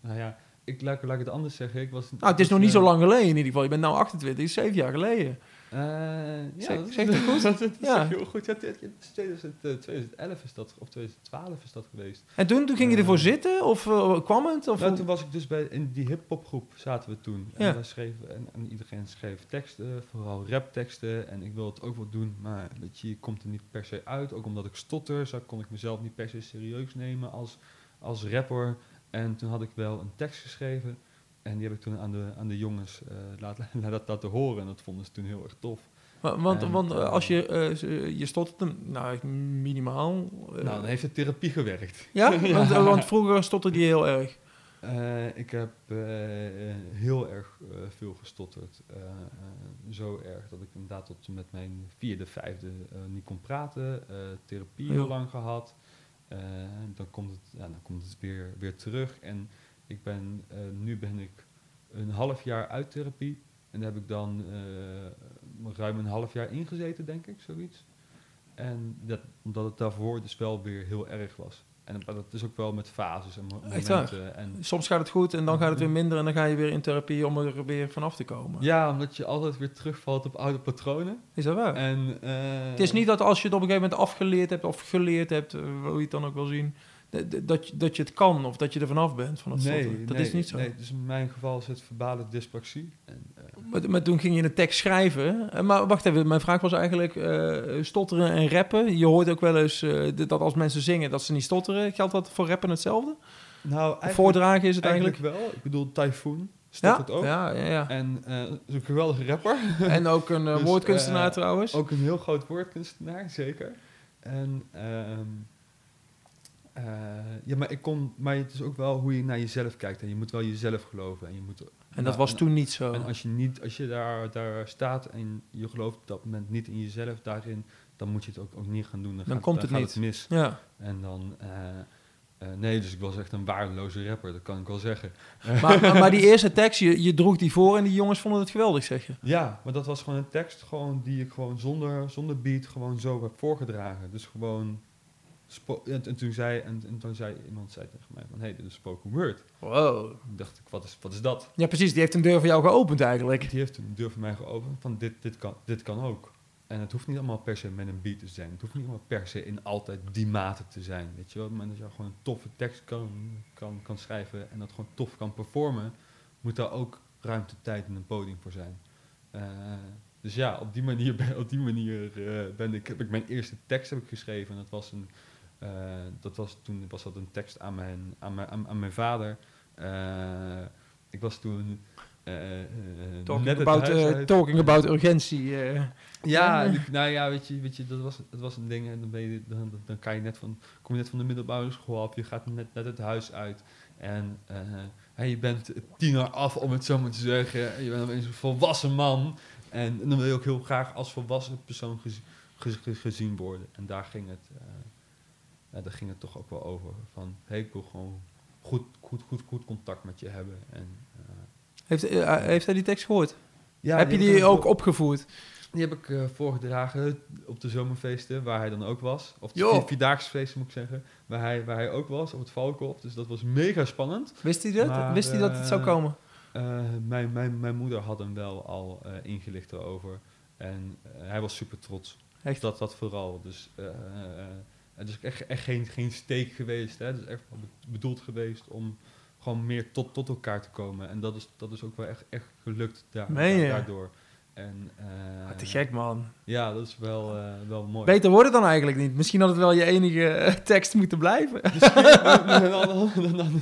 nou ja, ik laat, laat ik het anders zeggen. Ik was. Nou, het is nog niet zo eh, lang geleden in ieder geval. Je bent nou 28, is zeven jaar geleden. Eh, ja, dat is- goed? dat, dat Ja. heel goed. Ja, het, het is 2000, eh, 2011 is dat, of 2012 is dat geweest. En toen, toen ging je Eh. ervoor zitten? Of kwam het? Of Nou, toen was ik dus bij in die hip-hopgroep zaten we toen. En, schreven, en, en iedereen schreef teksten, vooral rapteksten. En ik wilde het ook wel doen, maar je, je komt er niet per se uit. Ook omdat ik stotter, zo kon ik mezelf niet per se serieus nemen als, als rapper. En toen had ik wel een tekst geschreven. En die heb ik toen aan de, aan de jongens eh, laten, laten, laten horen. En dat vonden ze toen heel erg tof. Wa- want en, want eh, als je... eh, z- je stottert hem... Nou, minimaal. nou, dan heeft de therapie gewerkt. ja? Want, want vroeger stotterde je heel erg. Ik heb heel erg veel gestotterd. Zo erg dat ik inderdaad tot met mijn vierde, vijfde niet kon praten. Therapie heel lang gehad. Eh, dan komt het, ja, dan komt het weer, weer terug. En ik ben, eh, nu ben ik een half jaar uit therapie. En daar heb ik dan eh, ruim een half jaar ingezeten, denk ik, zoiets. En dat, omdat het daarvoor dus wel weer heel erg was. En dat is ook wel met fases en momenten. En, Soms gaat het goed en dan gaat het weer minder en dan ga je weer in therapie om er weer vanaf te komen. ja, omdat je altijd weer terugvalt op oude patronen. Is dat waar? En, eh, Het is niet dat als je het op een gegeven moment afgeleerd hebt of geleerd hebt, eh, hoe je het dan ook wil zien, dat- dat- dat, je- het kan of dat je er vanaf bent van dat nee, stotteren. Dat nee, is niet zo. Nee, dus in mijn geval is het verbale dyspraxie. En, eh, Maar, maar toen ging je een tekst schrijven. Eh, Maar wacht even, mijn vraag was eigenlijk eh, stotteren en rappen. Je hoort ook wel eens eh, dat als mensen zingen dat ze niet stotteren. Geldt dat voor rappen hetzelfde? nou, voordragen is het eigenlijk? eigenlijk wel. Ik bedoel, Typhoon Ja, stopt het ook. ja, ja, ja. En eh, is een geweldige rapper. En ook een eh, Dus, woordkunstenaar eh, trouwens. Ook een heel groot woordkunstenaar, zeker. En ehm, eh, ja, maar ik kon, maar het is ook wel hoe je naar jezelf kijkt. En je moet wel jezelf geloven. En je moet. en dat nou, was en- toen niet zo. En als je niet, als je daar, daar staat en je gelooft op dat moment niet in jezelf daarin, dan moet je het ook, ook niet gaan doen. Dan, Dan gaat, komt dan het gaat niet. mis. Ja. En dan. eh, eh, nee, dus ik was echt een waardeloze rapper, dat kan ik wel zeggen. Maar, maar, maar die eerste tekst, je, je droeg die voor en die jongens vonden het geweldig, zeg je. Ja, maar dat was gewoon een tekst gewoon die ik gewoon zonder, zonder beat gewoon zo heb voorgedragen. Dus gewoon... En, en toen zei, en, en toen zei iemand zei tegen mij van, hey, dit is spoken word. Wow. Toen dacht ik, wat is, wat is dat? Ja, precies. Die heeft een deur voor jou geopend eigenlijk. Die heeft een deur voor mij geopend van, dit, dit, kan, dit kan ook. En het hoeft niet allemaal per se met een beat te zijn. Het hoeft niet allemaal per se in altijd die mate te zijn. Weet je wel, op het moment dat je gewoon een toffe tekst kan, kan, kan schrijven en dat gewoon tof kan performen, moet daar ook ruimte, tijd en een podium voor zijn. Eh, dus ja, op die manier, ben, op die manier eh, ben ik, heb ik mijn eerste tekst heb ik geschreven. En dat was, een, eh, dat was toen was dat een tekst aan mijn, aan mijn, aan, aan mijn vader. Eh, ik was toen eh, Talking, net about, talking about urgentie. Ja, ik- nou ja, weet je, weet je dat, was, dat was een ding. En dan, ben je, dan, dan- kan je net van, kom je net van de middelbare school af. Je gaat net, net het huis uit. En hè, je bent tiener af, om het zo maar te zeggen. En Je bent een volwassen man. En, dan wil je ook heel graag als volwassen persoon gez- gez- gez- gezien worden. En daar ging het, ja, daar ging het toch ook wel over. Van, hey, ik wil gewoon goed, goed, goed, goed contact met je hebben. En, eh, Heeft, eh, heeft hij die tekst gehoord? ja, Heb je die ook opgevoerd? Die heb ik eh, voorgedragen op de zomerfeesten, waar hij dan ook was. Of de Joh. vi- Vierdaagse feesten moet ik zeggen, waar hij, waar hij ook was, op het Valkhof. Dus dat was mega spannend. Wist hij dat? Maar, Wist hij dat het zou eh, komen? Eh, mijn, mijn, mijn moeder had hem wel al eh, ingelicht erover. En eh, hij was super trots. Echt? Dat, dat vooral. Dus eh, eh, het is echt, echt geen, geen steek geweest. Hè. Het is echt bedoeld geweest om gewoon meer tot, tot elkaar te komen. En dat is, dat is ook wel echt, echt gelukt daar, daardoor. En, eh, te gek, man. Ja, dat is wel, eh, wel mooi. Beter wordt het dan eigenlijk niet. Misschien had het wel je enige eh, tekst moeten blijven.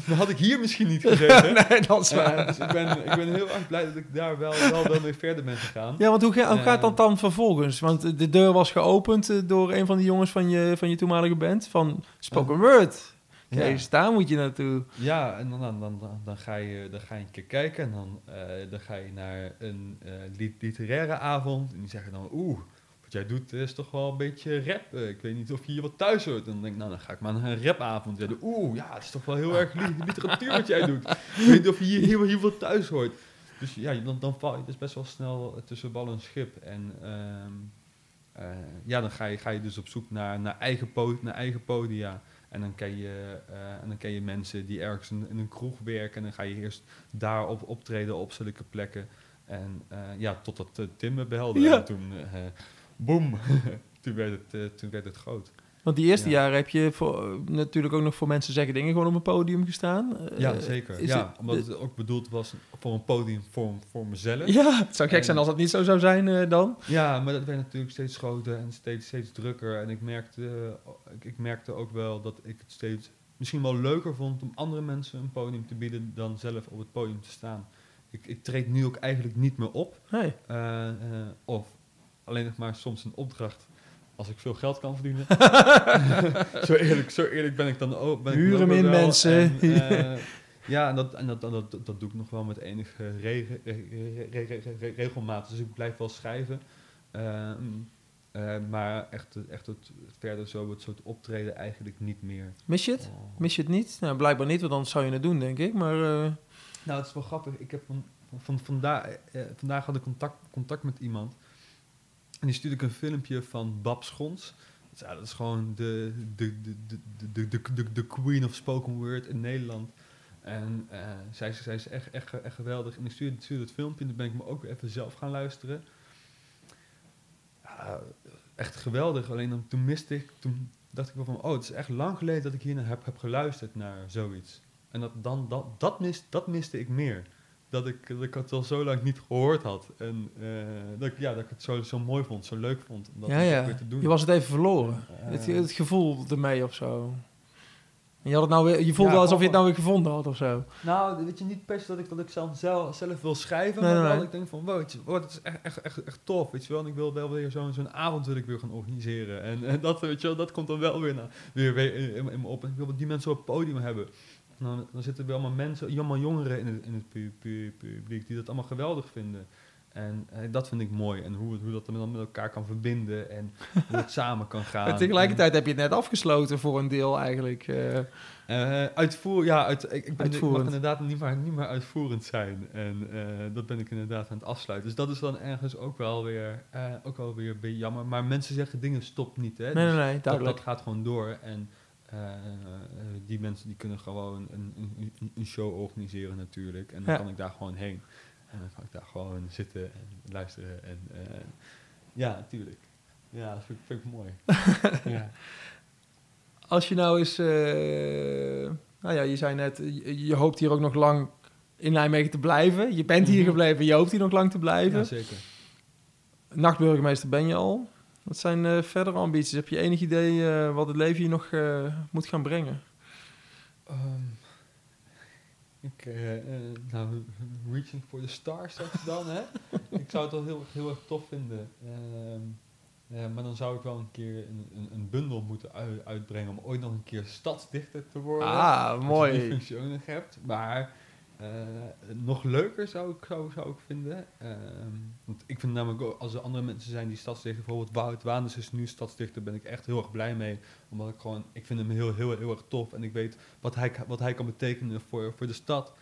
Dan, had ik hier misschien niet gezeten. nee, dat is waar. dus ik ben, ik ben heel erg blij dat ik daar wel, wel, wel mee verder ben gegaan. Ja, want hoe, ga- hoe gaat dat dan vervolgens? Want de deur was geopend door een van die jongens van je, van je toenmalige band. Van Spoken Word. Ja. Kees, daar moet je naartoe. Ja, en dan, dan, dan, dan, ga je, dan ga je een keer kijken en dan, eh, dan ga je naar een eh, lit- literaire avond. En die zeggen dan, oeh, wat jij doet is toch wel een beetje rap. Eh, ik weet niet of je hier wat thuis hoort. En dan denk ik, nou, dan ga ik maar naar een rapavond. Ja, oeh, ja, het is toch wel heel erg li- literatuur wat jij doet. Ik weet niet of je hier, hier, hier wat thuis hoort. Dus ja, dan, dan val je dus best wel snel tussen bal en schip. En ehm, eh, ja, dan ga je, ga je dus op zoek naar, naar, eigen, po- naar eigen podia. En dan ken je, eh, en dan ken je mensen die ergens in, in een kroeg werken. En dan ga je eerst daarop optreden op zulke plekken. En eh, ja, totdat uh, Tim me belde. Ja. En toen, eh boem, toen, werd het, eh, toen werd het groot. Want die eerste Ja. jaren heb je voor, eh, natuurlijk ook nog voor mensen zeggen dingen gewoon op een podium gestaan. Eh, Ja, zeker. is Ja, het- omdat het ook bedoeld was voor een podium voor, voor mezelf. Ja, het zou gek En- zijn als dat niet zo zou zijn eh, dan. Ja, maar dat werd natuurlijk steeds groter en steeds, steeds drukker. En ik merkte, eh, ik, ik merkte ook wel dat ik het steeds misschien wel leuker vond om andere mensen een podium te bieden dan zelf op het podium te staan. Ik, ik treed nu ook eigenlijk niet meer op. Nee. eh, eh, of alleen nog maar soms een opdracht als ik veel geld kan verdienen. zo, eerlijk, zo eerlijk ben ik dan ook. Ben Huur hem in, mensen. En, eh, ja, en, dat, en dat, dat, dat, dat doe ik nog wel met enige rege- re- re- re- re- regelmaat. Dus ik blijf wel schrijven. Ehm, eh, maar echt, echt het, verder zo het soort optreden eigenlijk niet meer. Mis je het? Oh. Mis je het niet? Nou, blijkbaar niet, want anders zou je het doen, denk ik. Maar eh, Nou, het is wel grappig. Ik heb van, van, vandaag, vandaag had ik contact, contact met iemand. En die stuurde ik een filmpje van Bab Schons. Ja, dat is gewoon de, de, de, de, de, de, de, queen of spoken word in Nederland. En eh, zij, zij is echt, echt, echt geweldig. En ik stuurde, stuurde het filmpje en toen ben ik me ook even zelf gaan luisteren. Echt geweldig. Alleen dan, toen miste ik, toen dacht ik wel van, oh, het is echt lang geleden dat ik hier naar heb, heb geluisterd naar zoiets. En dat, dan, dat, dat, mist, dat miste ik meer. Dat ik, dat ik het al zo lang niet gehoord had. En eh, dat, ik, ja, dat ik het zo, zo mooi vond, zo leuk vond. Om dat ja, weer te doen. Je was het even verloren. Het, het gevoel ermee of zo. En je, had het nou weer, je voelde Ja, alsof je het nou weer gevonden had of zo. Nou, weet je, niet per se dat ik, dat ik zelf, zelf, zelf wil schrijven, Nee, maar nee, dat ik denk van, wow, dat is echt, echt, echt, echt tof, weet je wel. En ik wil wel weer zo'n zo'n avond wil ik weer gaan organiseren. En, en dat, weet je wel, dat komt dan wel weer, naar, weer, weer in, in, in me op. En ik wil die mensen op het podium hebben. Dan, dan zitten er allemaal mensen, allemaal jongeren in het, in het pu- pu- publiek die dat allemaal geweldig vinden. En eh, dat vind ik mooi. En hoe, hoe dat dan met elkaar kan verbinden en hoe het samen kan gaan. En tegelijkertijd heb je het net afgesloten voor een deel eigenlijk. Eh, uitvoer, ja, uit, ik, ik, ben, ik mag inderdaad niet meer, niet meer uitvoerend zijn. En eh, dat ben ik inderdaad aan het afsluiten. Dus dat is dan ergens ook wel weer, ook wel weer jammer. Maar mensen zeggen dingen stop niet, hè. nee, Dus nee, nee, dat, dat gaat gewoon door. En die mensen die kunnen gewoon een, een, een- show organiseren natuurlijk. En dan Ja. kan ik daar gewoon heen. En dan kan ik daar gewoon zitten en luisteren. En eh, ja, natuurlijk. Ja, dat vind, ik- vind ik mooi. ja. Als je nou eens... eh, nou ja, je zei net, je, je hoopt hier ook nog lang in Nijmegen te blijven. Je bent hier Mhm. gebleven, je hoopt hier nog lang te blijven. ja, zeker. Nachtburgemeester ben je al. Wat zijn eh verdere ambities? Heb je enig idee eh, wat het leven je nog eh, moet gaan brengen? Ehm, ik, nou, reaching for the stars straks dan, hè? ik zou het wel heel, heel erg tof vinden. Ehm, eh, maar dan zou ik wel een keer een, een, een bundel moeten ui- uitbrengen om ooit nog een keer stadsdichter te worden. Ah, Als je die mooi. functie ook nog hebt. Maar eh, nog leuker zou ik, zou, zou ik vinden. Ehm, want ik vind namelijk ook, als er andere mensen zijn die stadsdichter, bijvoorbeeld Wout Waanders is nu stadsdichter, ben ik echt heel erg blij mee. Omdat ik gewoon, ik vind hem heel, heel, heel erg tof. En ik weet wat hij, wat hij kan betekenen voor, voor de stad.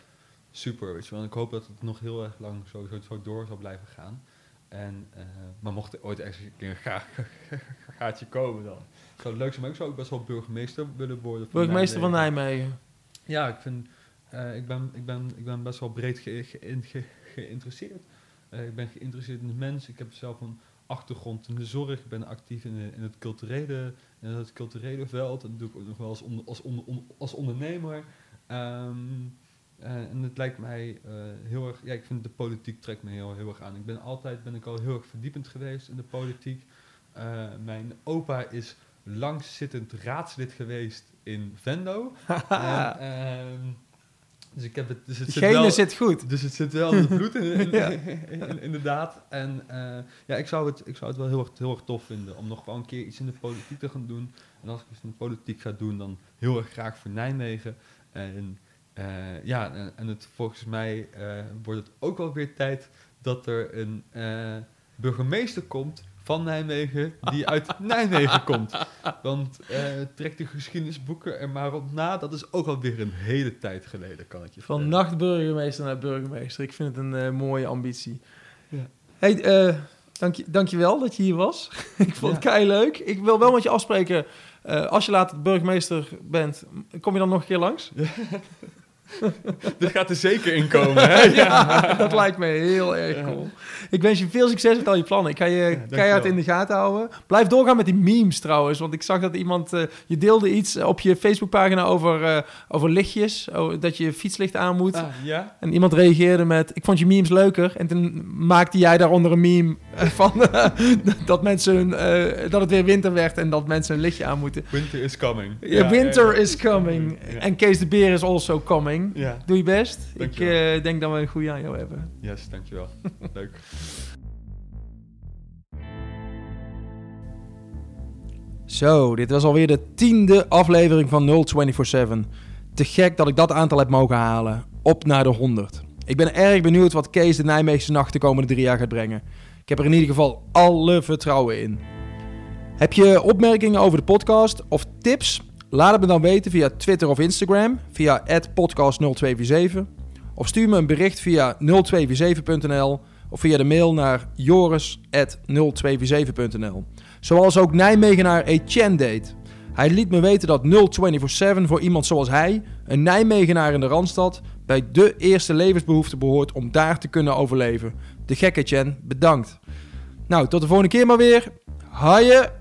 Super, weet je wel. En ik hoop dat het nog heel erg lang zo, zo, zo door zal blijven gaan. En, eh, maar mocht er ooit ergens een keer een ga- gaatje komen dan. Zou het leuk zijn, maar ik zou ook best wel burgemeester willen worden. Burgemeester van. Nijmegen. Ja, ik, vind, eh, ik, ben, ik, ben, ik ben best wel breed ge- ge- ge- geïnteresseerd. Eh, ik ben geïnteresseerd in de mensen. Ik heb zelf een achtergrond in de zorg. Ik ben actief in, de- in, het, culturele, in het culturele veld. Dat doe ik ook nog wel als, onder, als, onder, on- als ondernemer. Ehm, eh, en het lijkt mij eh, heel erg... Ja, ik vind de politiek trekt me heel, heel erg aan. Ik ben altijd ben ik al heel erg verdiepend geweest in de politiek. Eh, mijn opa is langzittend raadslid geweest in Venlo. En, ehm, dus ik heb het. Dus het De zit gene wel, zit goed. Dus het zit wel in het bloed, in, in- Ja. in- inderdaad. En eh, ja, ik zou het, ik zou het wel heel erg, heel erg tof vinden om nog wel een keer iets in de politiek te gaan doen. En als ik iets in de politiek ga doen, dan heel erg graag voor Nijmegen. En eh, ja, en, en het, volgens mij eh, wordt het ook wel weer tijd dat er een burgemeester komt van Nijmegen die uit Nijmegen komt. Want eh, trek de geschiedenisboeken er maar op na. Dat is ook alweer een hele tijd geleden, kan ik je Van nachtburgemeester naar burgemeester. Ik vind het een eh, mooie ambitie. Ja. Hey, eh dank, je, dankjewel dat je hier was. ik vond het kei leuk. Ik wil wel met je afspreken. als je later burgemeester bent, kom je dan nog een keer langs? Dit gaat er zeker in komen, hè? ja, dat lijkt me heel erg cool. Ik wens je veel succes met al je plannen. Ik ga je dankjewel. keihard in de gaten houden. Blijf doorgaan met die memes trouwens. Want ik zag dat iemand... eh, je deelde iets op je Facebookpagina over, eh, over lichtjes. Oh, dat je fietslicht aan moet. Ah, ja? En iemand reageerde met... Ik vond je memes leuker. En toen maakte jij daaronder een meme eh, van... eh, dat, mensen eh, dat het weer winter werd en dat mensen een lichtje aan moeten. Winter is coming. Ja, winter ja. is coming. Ja. En Kees de Beer is also coming. Ja, Doe je best. Ik eh, denk dat we een goede aan jou hebben. yes, dankjewel. Leuk. Zo, dit was alweer de tiende aflevering van 0247. Te gek dat ik dat aantal heb mogen halen. Op naar de 100. Ik ben erg benieuwd wat Kees de Nijmeegse nacht de komende drie jaar gaat brengen. Ik heb er in ieder geval alle vertrouwen in. Heb je opmerkingen over de podcast of tips? Laat het me dan weten via Twitter of Instagram, via podcast0247. Of stuur me een bericht via 0247.nl of via de mail naar joris.0247.nl. Zoals ook Nijmegenaar Etienne deed. Hij liet me weten dat 0247 voor iemand zoals hij, een Nijmegenaar in de Randstad, bij de eerste levensbehoefte behoort om daar te kunnen overleven. De gekke Etienne, bedankt. Nou, tot de volgende keer maar weer. Haaien!